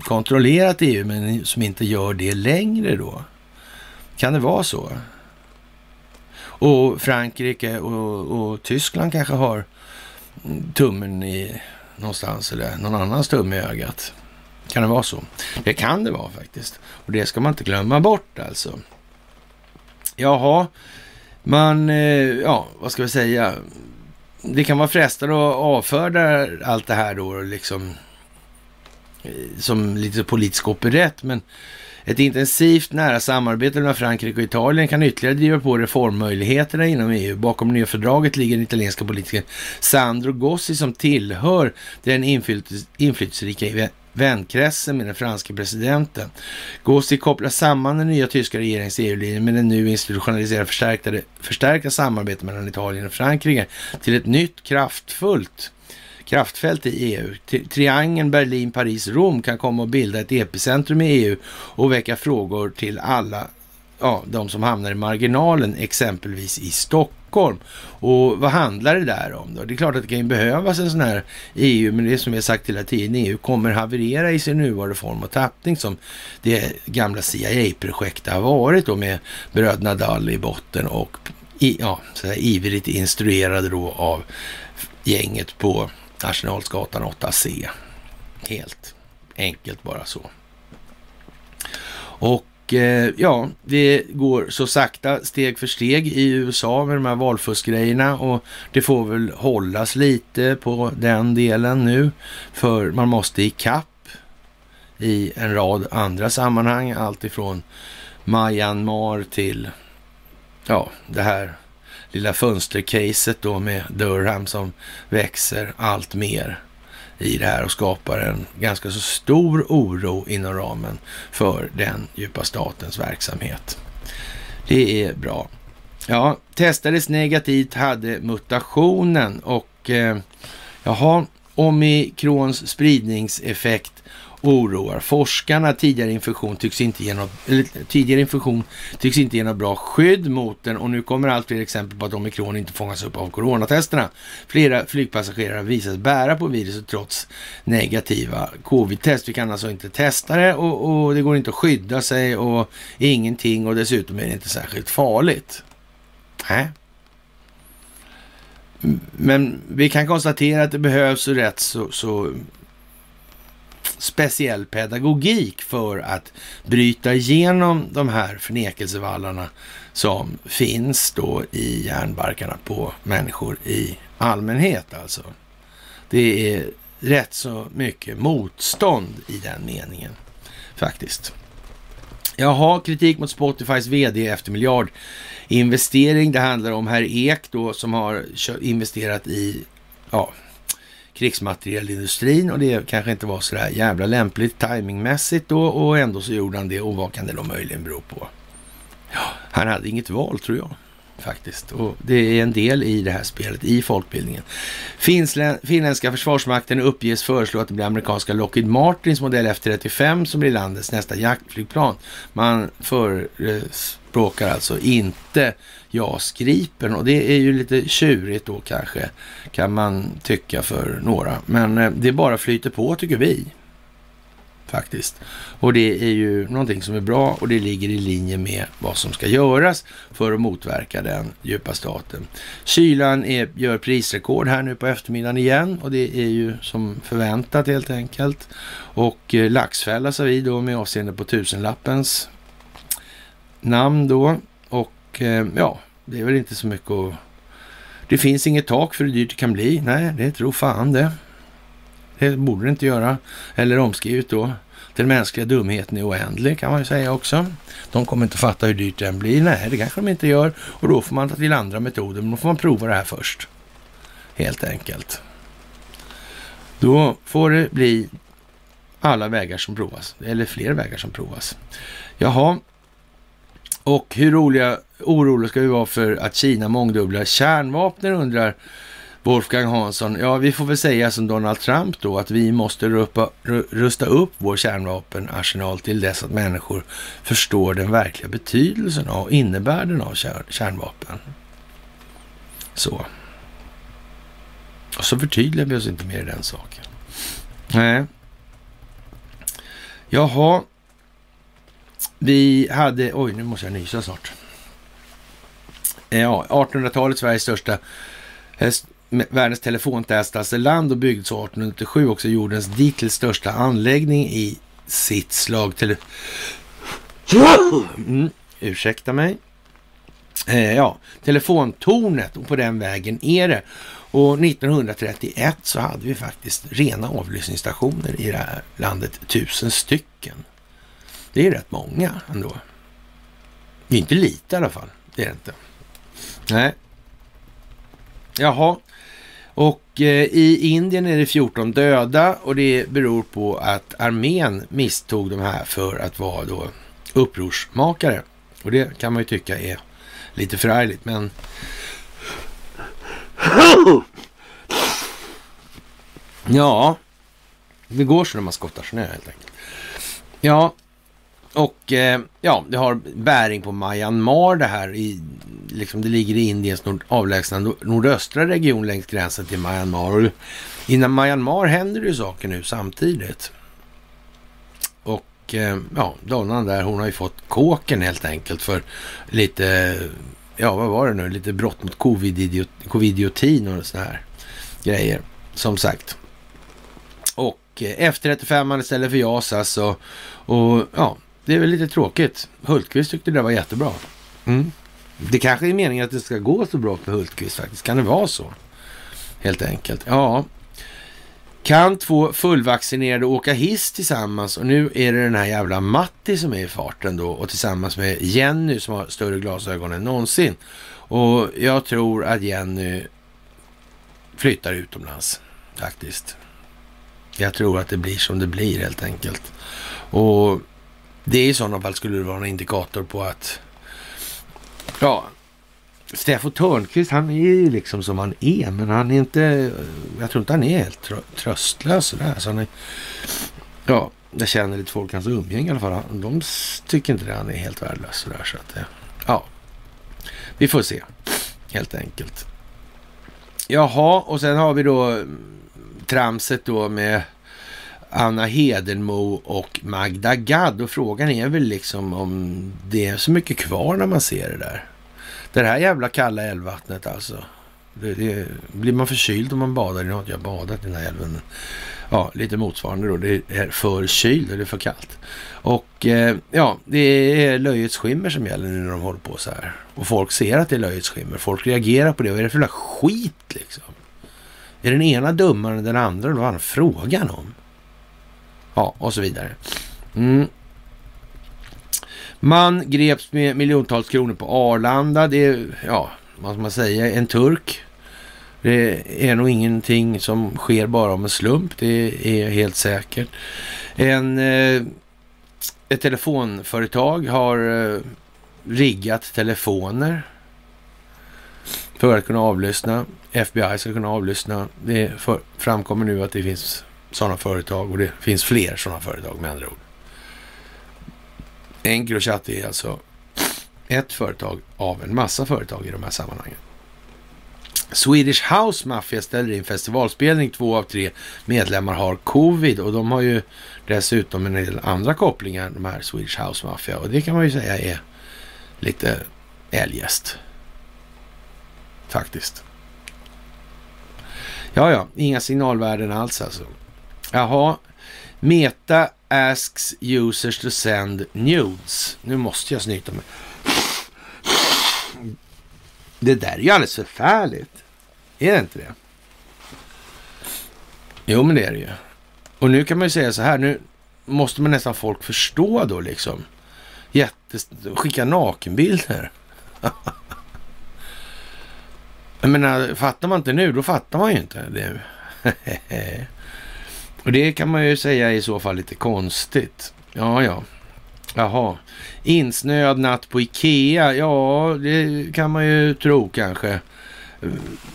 kontrollerat EU men som inte gör det längre då? Kan det vara så? Och Frankrike och, och Tyskland kanske har tummen i någonstans eller någon annans tumme i ögat. Kan det vara så? Det kan det vara faktiskt. Och det ska man inte glömma bort alltså. Jaha, man, eh, ja, vad ska vi säga? Det kan vara frestande att avfärda allt det här då liksom eh, som lite politisk operett, men ett intensivt nära samarbete mellan Frankrike och Italien kan ytterligare driva på reformmöjligheterna inom EU. Bakom nya fördraget ligger den italienska politikern Sandro Gossi som tillhör den inflytelserika vänkretsen med den franska presidenten. Gossi kopplar samman den nya tyska regeringens EU-linje med den nu institutionaliserade förstärkta, förstärkta samarbetet mellan Italien och Frankrike till ett nytt kraftfullt kraftfält i EU. Triangeln Berlin, Paris, Rom kan komma att bilda ett epicentrum i EU och väcka frågor till alla ja, de som hamnar i marginalen, exempelvis i Stockholm. Och vad handlar det där om då? Det är klart att det kan behövas en sån här EU, men det är som jag sagt hela tiden, EU kommer haverera i sin nuvarande form och tappning som det gamla CIA-projektet har varit då med bröderna Dall i botten och i, ja, så här, ivrigt instruerade då av gänget på Arsenalsgatan 8C. Helt enkelt bara så. Och eh, ja, det går så sakta steg för steg i USA med de här valfuskgrejerna och det får väl hållas lite på den delen nu för man måste i kapp i en rad andra sammanhang, allt ifrån Myanmar till ja, det här lilla fönstercaset då med Durham som växer allt mer i det här och skapar en ganska så stor oro inom ramen för den djupa statens verksamhet. Det är bra. Ja, testades negativt, hade mutationen och eh, jaha, omikrons spridningseffekt oroar forskarna. Tidigare infektion tycks inte ge något, tidigare infektion tycks inte ge något bra skydd mot den och nu kommer allt fler exempel på att omikron inte fångas upp av coronatesterna. Flera flygpassagerare har visat bära på viruset trots negativa covid-test. Vi kan alltså inte testa det och, och det går inte att skydda sig och ingenting och dessutom är det inte särskilt farligt. Nej. Men vi kan konstatera att det behövs rätt så, så speciell pedagogik för att bryta igenom de här förnekelsevallarna som finns då i hjärnbarkarna på människor i allmänhet alltså. Det är rätt så mycket motstånd i den meningen faktiskt. Jaha, kritik mot Spotifys vd efter miljardinvestering. Det handlar om herr Ek då som har investerat i ja, krigsmaterielindustrin och det kanske inte var sådär jävla lämpligt timingmässigt då och ändå så gjorde han det och vad kan det då möjligen bero på? Ja, han hade inget val tror jag faktiskt. Och det är en del i det här spelet, i folkbildningen. finländska försvarsmakten uppges föreslå att det blir amerikanska Lockheed Martins modell F-35 som blir landets nästa jaktflygplan. Man förespråkar alltså inte JAS Gripen och det är ju lite tjurigt då kanske, kan man tycka för några. Men eh, det bara flyter på tycker vi faktiskt. Och det är ju någonting som är bra och det ligger i linje med vad som ska göras för att motverka den djupa staten. Kylan är, gör prisrekord här nu på eftermiddagen igen och det är ju som förväntat helt enkelt. Och eh, Laxfälla sa vi då med avseende på tusenlappens namn då. Och eh, ja, det är väl inte så mycket att... Det finns inget tak för hur dyrt det kan bli. Nej, det tror fan det. Det borde det inte göra. Eller omskrivet då. Den mänskliga dumheten är oändlig kan man ju säga också. De kommer inte fatta hur dyrt den blir. Nej, det kanske de inte gör. Och då får man ta till andra metoder. Men då får man prova det här först. Helt enkelt. Då får det bli alla vägar som provas. Eller fler vägar som provas. Jaha. Och hur oroliga, oroliga ska vi vara för att Kina mångdubblar kärnvapnen undrar Wolfgang Hansson, ja vi får väl säga som Donald Trump då att vi måste rupa, rusta upp vår kärnvapenarsenal till dess att människor förstår den verkliga betydelsen och innebörden av kärnvapen. Så. Och så förtydligar vi oss inte mer i den saken. Nej. Jaha. Vi hade, oj nu måste jag nysa snart. Eh, ja, 1800-talet Sveriges största eh, världens telefontätaste land och byggdes 1897 också jordens dittills största anläggning i sitt slag. Tele mm, ursäkta mig. Eh, ja, telefontornet och på den vägen är det. Och 1931 så hade vi faktiskt rena avlyssningsstationer i det här landet, tusen stycken. Det är rätt många ändå. Det är inte lite i alla fall. Det är det inte. Nej. Jaha. Och eh, i Indien är det 14 döda och det beror på att armén misstog de här för att vara då upprorsmakare. Och det kan man ju tycka är lite förargligt, men... Ja, det går så när man skottar snö helt enkelt. Ja, och eh, ja, det har bäring på Myanmar det här. I, liksom det ligger i Indiens nord, avlägsna nordöstra region längs gränsen till Myanmar. Och innan Myanmar händer det ju saker nu samtidigt. Och eh, ja, donnan där, hon har ju fått kåken helt enkelt för lite, ja vad var det nu, lite brott mot covidiotin och sådana här grejer. Som sagt. Och eh, F35 istället för JAS alltså. Och ja, det är väl lite tråkigt. Hultqvist tyckte det var jättebra. Mm. Det kanske är meningen att det ska gå så bra för Hultqvist faktiskt. Kan det vara så? Helt enkelt. Ja. Kan två fullvaccinerade åka hiss tillsammans och nu är det den här jävla Matti som är i farten då och tillsammans med Jenny som har större glasögon än någonsin. Och jag tror att Jenny flyttar utomlands faktiskt. Jag tror att det blir som det blir helt enkelt. Och det i sådana fall skulle det vara en indikator på att ja, Steffo Törnqvist, han är ju liksom som han är, men han är inte, jag tror inte han är helt tröstlös sådär. Så han är, ja, jag känner lite folk hans umgänge i alla fall. De tycker inte det, han är helt värdelös sådär. Så att, eh, ja, vi får se helt enkelt. Jaha, och sen har vi då mm, tramset då med Anna Hedenmo och Magda Gad. Och frågan är väl liksom om det är så mycket kvar när man ser det där. Det här jävla kalla älvvattnet alltså. Det, det, blir man förkyld om man badar i något? Jag har badat i den här älven. Ja, lite motsvarande då. Det är för kyld är för kallt. Och eh, ja, det är löjets skimmer som gäller nu när de håller på så här. Och folk ser att det är löjets skimmer. Folk reagerar på det. Vad är det för skit liksom? Är den ena dummare än den andra? Vad är frågan om? Ja, och så vidare. Mm. Man greps med miljontals kronor på Arlanda. Det är, ja, vad ska man säga, en turk. Det är nog ingenting som sker bara om en slump. Det är helt säkert. En, eh, ett telefonföretag har eh, riggat telefoner för att kunna avlyssna. FBI ska kunna avlyssna. Det framkommer nu att det finns sådana företag och det finns fler sådana företag med andra ord. Encrochat är alltså ett företag av en massa företag i de här sammanhangen. Swedish House Mafia ställer in festivalspelning. Två av tre medlemmar har covid och de har ju dessutom en del andra kopplingar, de här Swedish House Mafia. Och det kan man ju säga är lite eljest. Faktiskt. Ja, ja, inga signalvärden alls alltså. Jaha, Meta asks users to send nudes. Nu måste jag snyta mig. Det där är ju alldeles förfärligt. Är det inte det? Jo, men det är det ju. Och nu kan man ju säga så här, nu måste man nästan folk förstå då liksom. Jättes skicka nakenbilder. *laughs* Jag menar, fattar man inte nu, då fattar man ju inte. Det. *laughs* Och det kan man ju säga i så fall lite konstigt. Ja, ja. Jaha. Insnöad natt på Ikea. Ja, det kan man ju tro kanske eh,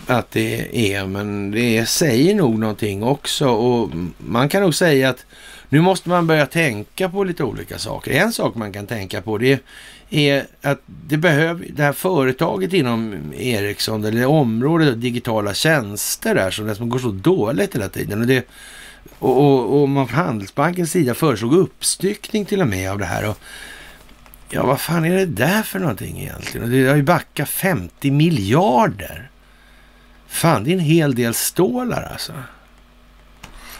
att det är. Men det säger nog någonting också. Och man kan nog säga att nu måste man börja tänka på lite olika saker. En sak man kan tänka på det är att det behöver, det här företaget inom Ericsson, eller området digitala tjänster där som, som går så dåligt hela tiden. Och det och, och, och man från Handelsbankens sida föreslog uppstyckning till och med av det här. Och, ja, vad fan är det där för någonting egentligen? Och det har ju backat 50 miljarder. Fan, det är en hel del stålar alltså.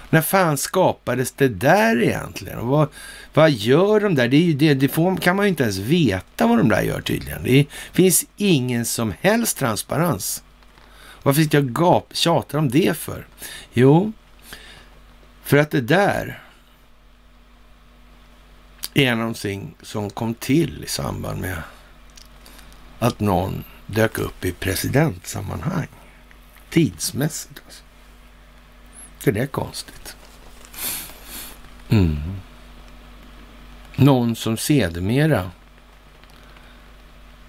När fan skapades det där egentligen? Och vad, vad gör de där? Det, det, det får, kan man ju inte ens veta vad de där gör tydligen. Det finns ingen som helst transparens. Varför sitter jag och gap, tjatar om det för? Jo, för att det där är någonting som kom till i samband med att någon dök upp i presidentsammanhang. Tidsmässigt alltså. Är det konstigt? Mm. Någon som sedermera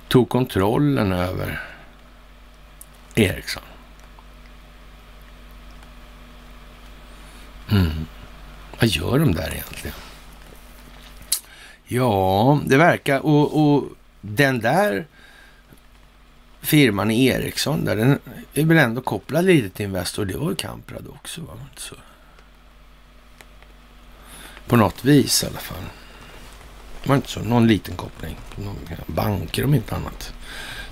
tog kontrollen över Ericsson. Mm. Vad gör de där egentligen? Ja, det verkar... Och, och den där firman i Ericsson, där, den är väl ändå kopplad lite till Investor. Det var ju Kamprad också, va? Så. På något vis i alla fall. Det var inte så. Någon liten koppling. Någon banker om inte annat.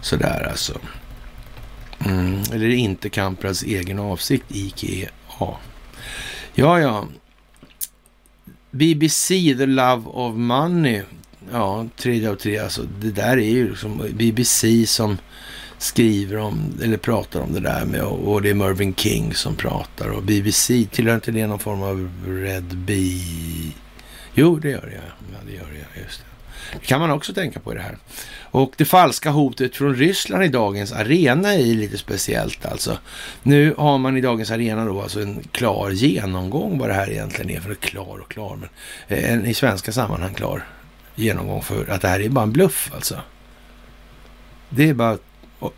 Sådär alltså. Mm, eller inte Kamprads egen avsikt, IKEA. Ja, ja. BBC, The Love of Money. Ja, tredje av tre. Alltså, det där är ju liksom BBC som skriver om, eller pratar om det där med, och det är Mervyn King som pratar och BBC, tillhör inte det någon form av Red Bee? Jo, det gör det, ja. det gör det, just det. Det kan man också tänka på i det här. Och det falska hotet från Ryssland i dagens arena är lite speciellt alltså. Nu har man i dagens arena då alltså en klar genomgång vad det här egentligen är för klar och klar, men eh, en i svenska sammanhang klar genomgång för att det här är bara en bluff alltså. Det är bara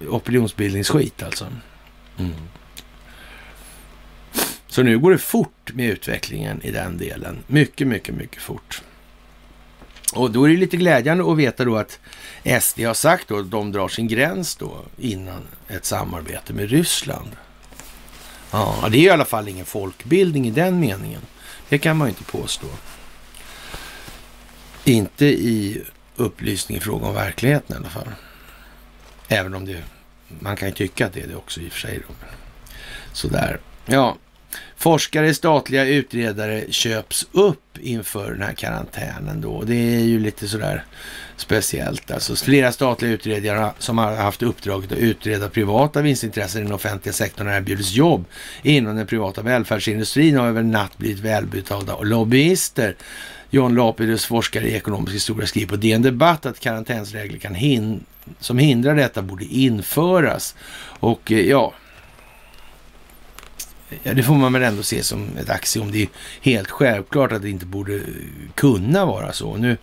opinionsbildningsskit alltså. Mm. Så nu går det fort med utvecklingen i den delen. Mycket, mycket, mycket fort. Och då är det lite glädjande att veta då att SD har sagt då att de drar sin gräns då innan ett samarbete med Ryssland. Ja, det är i alla fall ingen folkbildning i den meningen. Det kan man ju inte påstå. Inte i upplysning i fråga om verkligheten i alla fall. Även om det, man kan ju tycka att det är det också i och för sig. Då. Sådär. Ja, Forskare, statliga utredare köps upp inför den här karantänen då. Det är ju lite sådär speciellt. Alltså flera statliga utredare som har haft uppdraget att utreda privata vinstintressen i den offentliga sektorn har erbjudits jobb inom den privata välfärdsindustrin och över en natt blivit välbetalda och lobbyister. John Lapidus, forskare i ekonomisk historia, skriver på DN Debatt att karantänsregler kan hin som hindrar detta borde införas. Och eh, ja, Ja, det får man väl ändå se som ett axiom. Det är helt självklart att det inte borde kunna vara så. Nu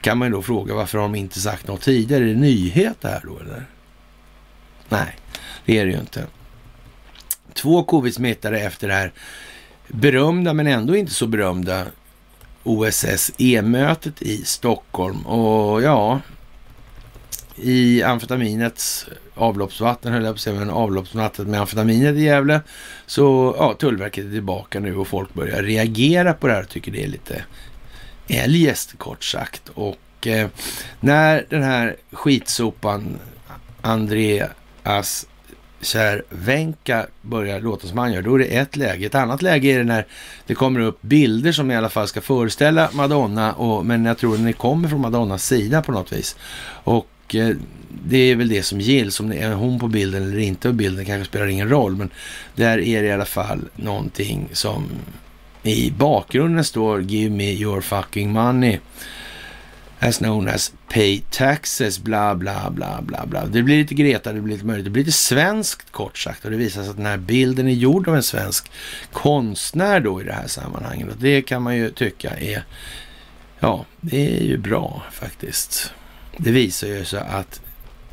kan man ju då fråga varför har de inte sagt något tidigare? Är det nyhet det här då eller? Nej, det är det ju inte. Två covid-smittade efter det här berömda men ändå inte så berömda OSSE-mötet i Stockholm. Och ja, i amfetaminets avloppsvatten, höll jag på att säga, men avloppsvattnet med amfetaminet i Gävle. Så ja, Tullverket är tillbaka nu och folk börjar reagera på det här och tycker det är lite eljest kort sagt. Och eh, när den här skitsopan Andreas Kärvenka börjar låta som han gör, då är det ett läge. Ett annat läge är det när det kommer upp bilder som i alla fall ska föreställa Madonna, och, men jag tror att den kommer från Madonnas sida på något vis. Och Eh, det är väl det som gills. Om det är hon på bilden eller inte på bilden kanske spelar ingen roll. Men där är det i alla fall någonting som i bakgrunden står Give me your fucking money. As known as pay taxes, bla bla bla bla bla. Det blir lite Greta, det blir lite möjligt. Det blir lite svenskt kort sagt. Och det visar sig att den här bilden är gjord av en svensk konstnär då i det här sammanhanget. Och det kan man ju tycka är, ja, det är ju bra faktiskt det visar ju sig att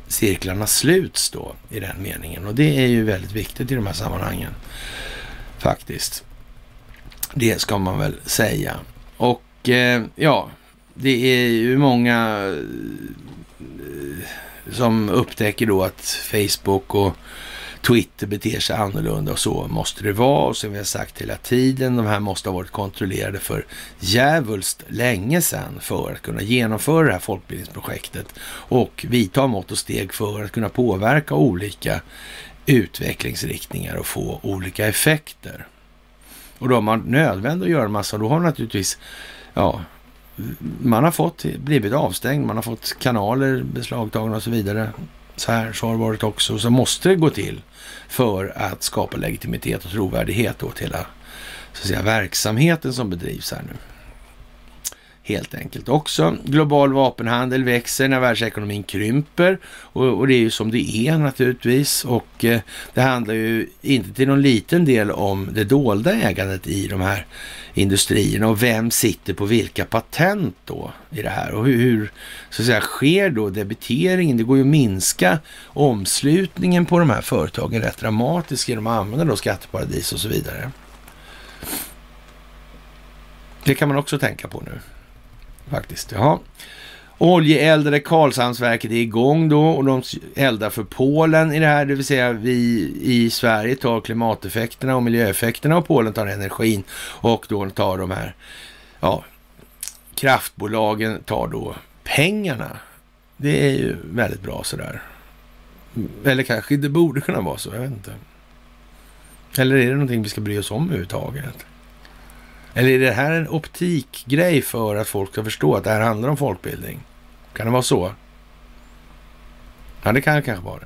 cirklarna sluts då i den meningen. Och det är ju väldigt viktigt i de här sammanhangen faktiskt. Det ska man väl säga. Och eh, ja, det är ju många eh, som upptäcker då att Facebook och Twitter beter sig annorlunda och så måste det vara. Och som vi har sagt hela tiden, de här måste ha varit kontrollerade för djävulskt länge sedan för att kunna genomföra det här folkbildningsprojektet och vidta mått och steg för att kunna påverka olika utvecklingsriktningar och få olika effekter. Och då har man nödvändigt att göra en massa, då har naturligtvis, ja, man har fått, blivit avstängd, man har fått kanaler beslagtagna och så vidare. Så här så har det varit också, och så måste det gå till för att skapa legitimitet och trovärdighet åt hela så att säga, verksamheten som bedrivs här nu helt enkelt. Också global vapenhandel växer när världsekonomin krymper och, och det är ju som det är naturligtvis. Och eh, det handlar ju inte till någon liten del om det dolda ägandet i de här industrierna och vem sitter på vilka patent då i det här och hur, hur så att säga, sker då debiteringen? Det går ju att minska omslutningen på de här företagen rätt dramatiskt genom att använda då skatteparadis och så vidare. Det kan man också tänka på nu faktiskt. Jaha. Oljeeldade Karlshamnsverket är igång då och de eldar för Polen i det här, det vill säga vi i Sverige tar klimateffekterna och miljöeffekterna och Polen tar energin och då tar de här, ja, kraftbolagen tar då pengarna. Det är ju väldigt bra sådär. Eller kanske det borde kunna vara så, jag vet inte. Eller är det någonting vi ska bry oss om överhuvudtaget? Eller är det här en optikgrej för att folk ska förstå att det här handlar om folkbildning? Kan det vara så? Ja, det kan det kanske vara.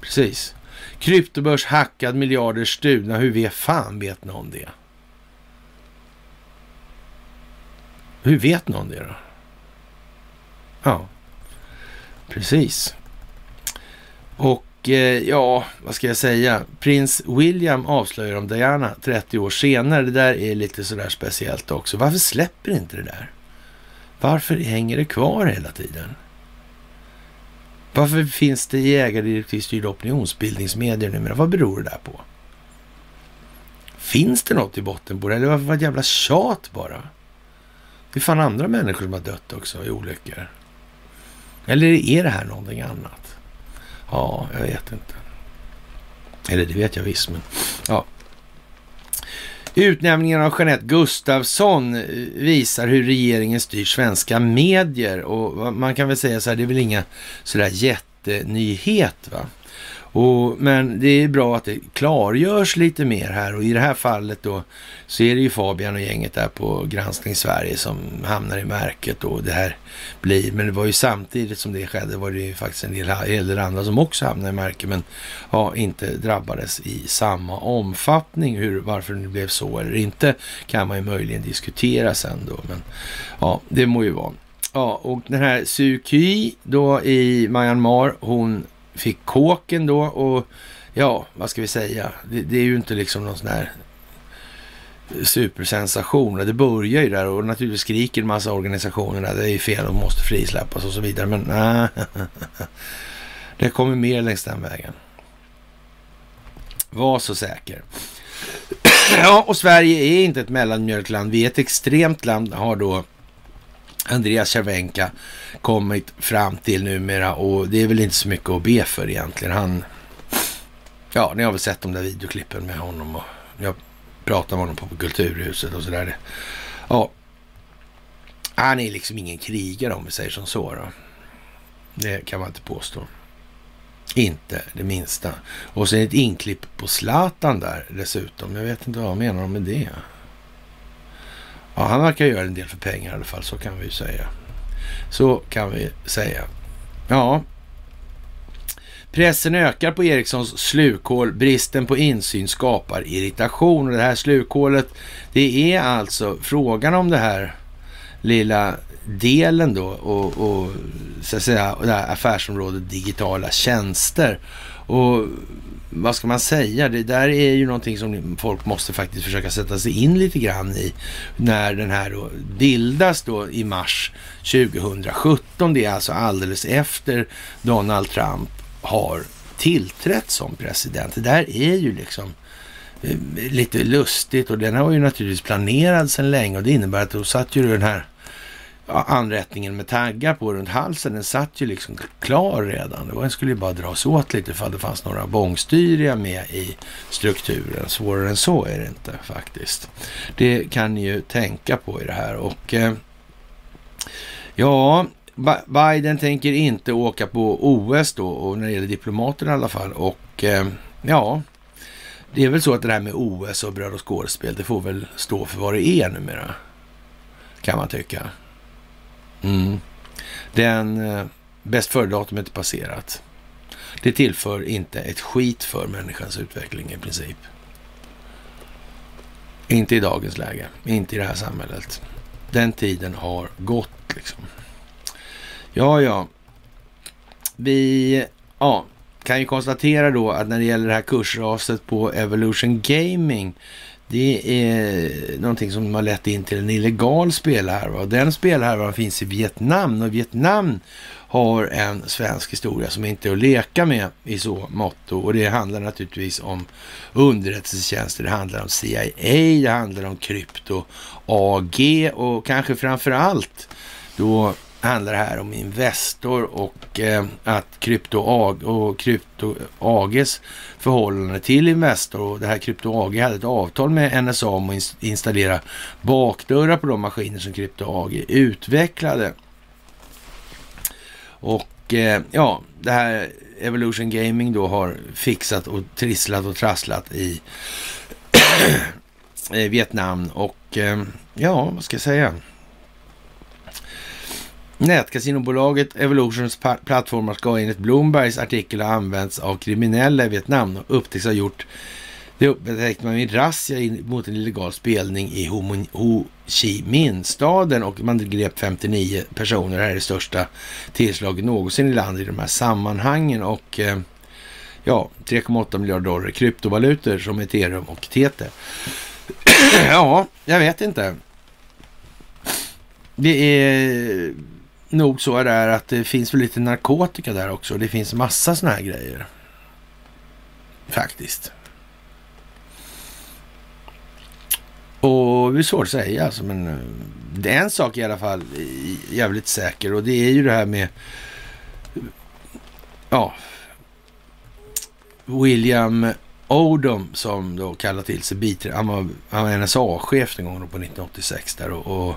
Precis. Kryptobörs hackad, miljarder stulna. Hur vet fan vet någon det? Hur vet någon det då? Ja, precis. Och Eh, ja, vad ska jag säga? Prins William avslöjar om Diana 30 år senare. Det där är lite sådär speciellt också. Varför släpper inte det där? Varför hänger det kvar hela tiden? Varför finns det jägardirektivstyrda opinionsbildningsmedier numera? Vad beror det där på? Finns det något i botten på det? Eller varför var det ett jävla tjat bara? Det är fan andra människor som har dött också i olyckor. Eller är det här någonting annat? Ja, jag vet inte. Eller det vet jag visst, men ja. Utnämningen av Jeanette Gustafsson eh, visar hur regeringen styr svenska medier och man kan väl säga så här, det är väl inga sådär jättenyhet va. Och, men det är bra att det klargörs lite mer här och i det här fallet då så är det ju Fabian och gänget där på Granskning Sverige som hamnar i märket och det här blir, men det var ju samtidigt som det skedde var det ju faktiskt en del, en del andra som också hamnade i märket men ja, inte drabbades i samma omfattning. Hur, varför det blev så eller inte kan man ju möjligen diskutera sen då, men ja, det må ju vara. Ja, och den här Suu Kyi då i Myanmar, hon fick kåken då och ja, vad ska vi säga? Det, det är ju inte liksom någon sån här supersensation. Det börjar ju där och naturligtvis skriker en massa organisationer att det är fel och måste frisläppas och så vidare. Men nej, *laughs* det kommer mer längs den vägen. Var så säker. *clears throat* Ja, och Sverige är inte ett mellanmjölkland. Vi är ett extremt land, har då Andreas Cervenka kommit fram till numera och det är väl inte så mycket att be för egentligen. Han, ja, ni har väl sett de där videoklippen med honom och jag pratade med honom på Kulturhuset och sådär. Ja, han är liksom ingen krigare om vi säger som så då. Det kan man inte påstå. Inte det minsta. Och sen ett inklipp på Zlatan där dessutom. Jag vet inte vad menar med det. Ja, han verkar göra en del för pengar i alla fall, så kan vi ju säga. Så kan vi säga. Ja, Pressen ökar på Ericssons slukhål. Bristen på insyn skapar irritation. Och det här slukhålet, det är alltså frågan om det här lilla delen då och, och så att säga det här affärsområdet digitala tjänster. Och vad ska man säga? Det där är ju någonting som folk måste faktiskt försöka sätta sig in lite grann i när den här då bildas då i mars 2017. Det är alltså alldeles efter Donald Trump har tillträtt som president. Det där är ju liksom eh, lite lustigt och den var ju naturligtvis planerad sedan länge och det innebär att då satt ju den här anrättningen med taggar på runt halsen, den satt ju liksom klar redan. Den skulle ju bara dras åt lite för att det fanns några bångstyriga med i strukturen. Svårare än så är det inte faktiskt. Det kan ni ju tänka på i det här och eh, ja, Biden tänker inte åka på OS då, och när det gäller diplomaterna i alla fall. Och eh, ja, det är väl så att det här med OS och bröd och skådespel, det får väl stå för vad det är numera. Kan man tycka. Mm. Den eh, bäst före-datumet är passerat. Det tillför inte ett skit för människans utveckling i princip. Inte i dagens läge, inte i det här samhället. Den tiden har gått liksom. Ja, ja. Vi ja, kan ju konstatera då att när det gäller det här kursraset på Evolution Gaming det är någonting som har lett in till en illegal spelhärva. Den spelhärvan finns i Vietnam och Vietnam har en svensk historia som inte är att leka med i så motto. Och det handlar naturligtvis om underrättelsetjänster, det handlar om CIA, det handlar om krypto, AG och kanske framför allt då handlar det här om Investor och eh, att Krypto AG och Krypto AGs förhållande till Investor. Och det här Krypto AG hade ett avtal med NSA om att installera bakdörrar på de maskiner som Krypto AG utvecklade. Och eh, ja, det här Evolution Gaming då har fixat och trisslat och trasslat i *clears throat* Vietnam och eh, ja, vad ska jag säga? Nätkasinobolaget Evolutions plattformar ska enligt Bloombergs artikel ha använts av kriminella i Vietnam och upptäcks ha gjort det upptäckte man vid razzia mot en illegal spelning i Ho Chi Minh-staden och man grep 59 personer. Det här är det största tillslaget någonsin i landet i de här sammanhangen och eh, ja, 3,8 miljarder dollar i kryptovalutor som ethereum och tete. *clears throat* ja, jag vet inte. Det är nog så är det att det finns väl lite narkotika där också. Det finns massa såna här grejer. Faktiskt. Och det är svårt att säga alltså, men eh, det är en sak i alla fall jävligt säker och det är ju det här med ja, William Odom som då kallar till sig biträde. Han var, han var NSA-chef en gång på 1986 där och, och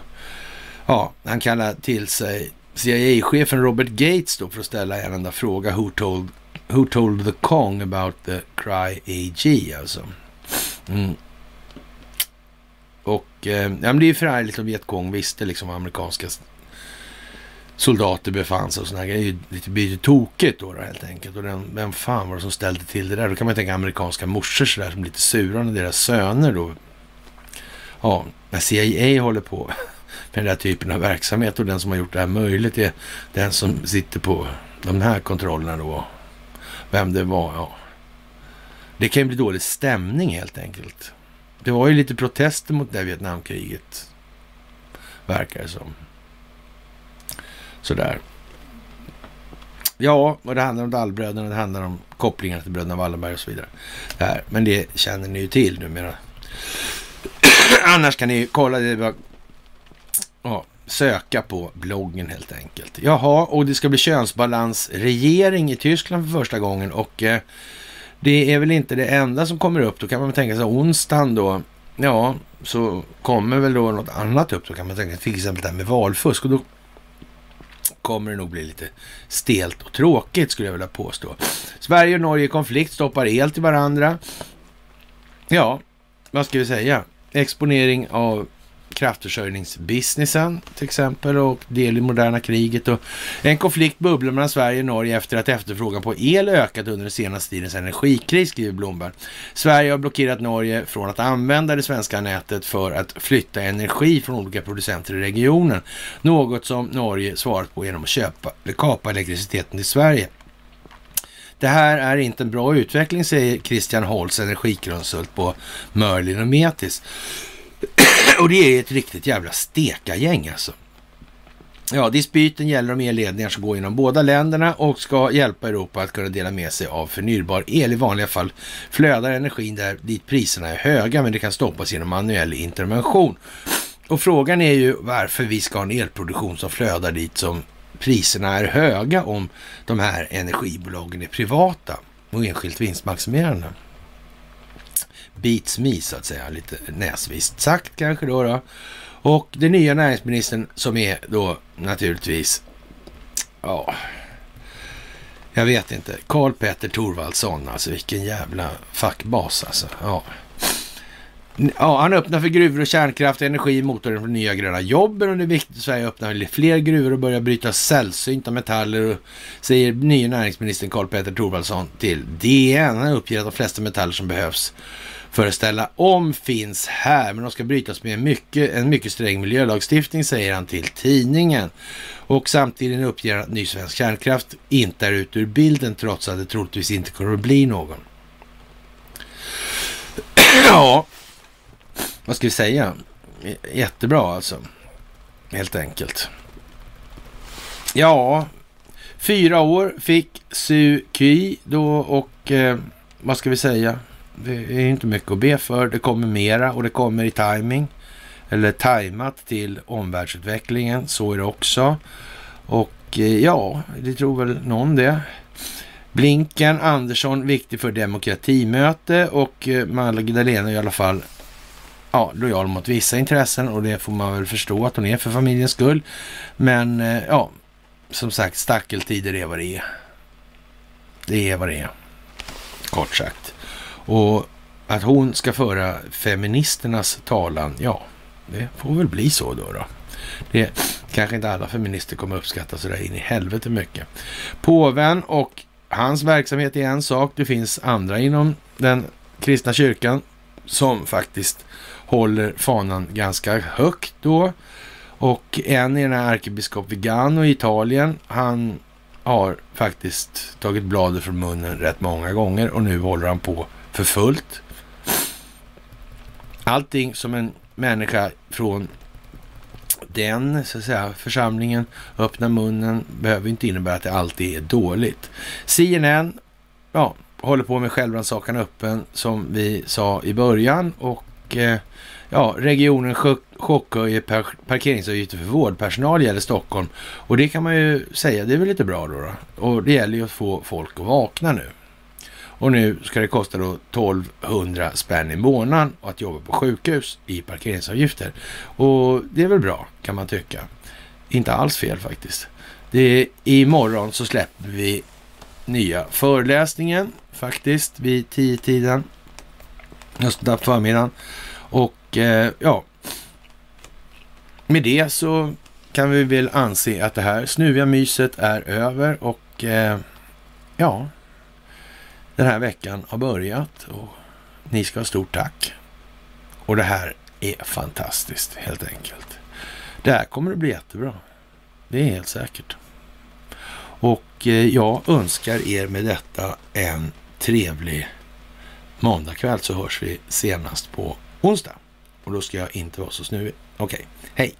ja, han kallar till sig CIA-chefen Robert Gates då för att ställa en enda fråga. Who told, who told the Kong about the Cry AG alltså. Mm. Och eh, ja, men det är ju förargligt om Vietkong visste liksom var amerikanska soldater befann sig och sådana grejer. Det blir ju tokigt då, då helt enkelt. Och den, vem fan var det som ställde till det där? Då kan man tänka amerikanska morsor sådär som lite sura när deras söner då. Ja, när CIA håller på *laughs* med den här typen av verksamhet och den som har gjort det här möjligt är den som sitter på de här kontrollerna då. Vem det var, ja. Det kan ju bli dålig stämning helt enkelt. Det var ju lite protester mot det Vietnamkriget, verkar det som. Sådär. Ja, och det handlar om Dallbröderna, det handlar om kopplingar till bröderna Wallenberg och så vidare. Det här. Men det känner ni ju till numera. *clears throat* Annars kan ni kolla det ja, söka på bloggen helt enkelt. Jaha, och det ska bli könsbalansregering i Tyskland för första gången och eh, det är väl inte det enda som kommer upp. Då kan man tänka sig onsdagen då, ja, så kommer väl då något annat upp. Då kan man tänka sig till exempel det här med valfusk och då kommer det nog bli lite stelt och tråkigt skulle jag vilja påstå. Sverige och Norge i konflikt, stoppar el till varandra. Ja, vad ska vi säga? Exponering av kraftförsörjningsbusinessen till exempel och del i moderna kriget. Och en konflikt bubblar mellan Sverige och Norge efter att efterfrågan på el ökat under den senaste tidens energikris, skriver Blomberg. Sverige har blockerat Norge från att använda det svenska nätet för att flytta energi från olika producenter i regionen. Något som Norge svarat på genom att köpa, kapa elektriciteten till Sverige. Det här är inte en bra utveckling, säger Christian Holst, energikonsult på Merlin och Metis och det är ett riktigt jävla stekargäng alltså. Ja, dispyten gäller om elledningar som går genom båda länderna och ska hjälpa Europa att kunna dela med sig av förnybar el. I vanliga fall flödar energin där dit priserna är höga, men det kan stoppas genom manuell intervention. Och frågan är ju varför vi ska ha en elproduktion som flödar dit som priserna är höga om de här energibolagen är privata och enskilt vinstmaximerande beats me så att säga, lite näsvist sagt kanske då. då. Och den nya näringsministern som är då naturligtvis, ja, jag vet inte, Karl Petter Thorvaldsson, alltså vilken jävla fackbas alltså. Ja. Ja, han öppnar för gruvor och kärnkraft, energi, motorn för nya gröna jobben och det är viktigt att Sverige öppnar fler gruvor och börjar bryta sällsynta metaller, och, säger nye näringsministern Karl Petter Thorwaldsson till DN. Han uppger att de flesta metaller som behövs för att ställa om finns här, men de ska brytas med en mycket, en mycket sträng miljölagstiftning, säger han till tidningen. Och samtidigt uppger han att ny svensk kärnkraft inte är ute ur bilden, trots att det troligtvis inte kommer att bli någon. *clears throat* ja, vad ska vi säga? Jättebra alltså. Helt enkelt. Ja, fyra år fick Su Kyi då och eh, vad ska vi säga? Det är inte mycket att be för. Det kommer mera och det kommer i timing eller tajmat till omvärldsutvecklingen. Så är det också. Och eh, ja, det tror väl någon det. Blinken, Andersson, viktig för demokratimöte och eh, Magdalena är i alla fall ja, lojal mot vissa intressen och det får man väl förstå att hon är för familjens skull. Men eh, ja, som sagt, stackeltider är vad det är. Det är vad det är, kort sagt. Och att hon ska föra feministernas talan, ja, det får väl bli så då. då. Det kanske inte alla feminister kommer uppskatta så där in i helvete mycket. Påven och hans verksamhet är en sak. Det finns andra inom den kristna kyrkan som faktiskt håller fanan ganska högt då. Och en är den här ärkebiskop Vigano i Italien. Han har faktiskt tagit bladet från munnen rätt många gånger och nu håller han på för fullt. Allting som en människa från den så att säga, församlingen öppnar munnen behöver inte innebära att det alltid är dåligt. CNN ja, håller på med självrannsakan öppen som vi sa i början och eh, ja, regionen chockhöjer parkeringsavgifter för vårdpersonal gäller Stockholm. Och det kan man ju säga, det är väl lite bra då. då. Och det gäller ju att få folk att vakna nu. Och nu ska det kosta då 1200 spänn i månaden att jobba på sjukhus i parkeringsavgifter. Och det är väl bra kan man tycka. Inte alls fel faktiskt. Det är, imorgon så släpper vi nya föreläsningen faktiskt vid 10-tiden. Just på förmiddagen. Och eh, ja, med det så kan vi väl anse att det här snuviga myset är över och eh, ja, den här veckan har börjat och ni ska ha stort tack. Och det här är fantastiskt helt enkelt. Det här kommer att bli jättebra. Det är helt säkert. Och eh, jag önskar er med detta en trevlig måndagkväll så hörs vi senast på onsdag. Och då ska jag inte vara så snuvig. Okej, okay. hej!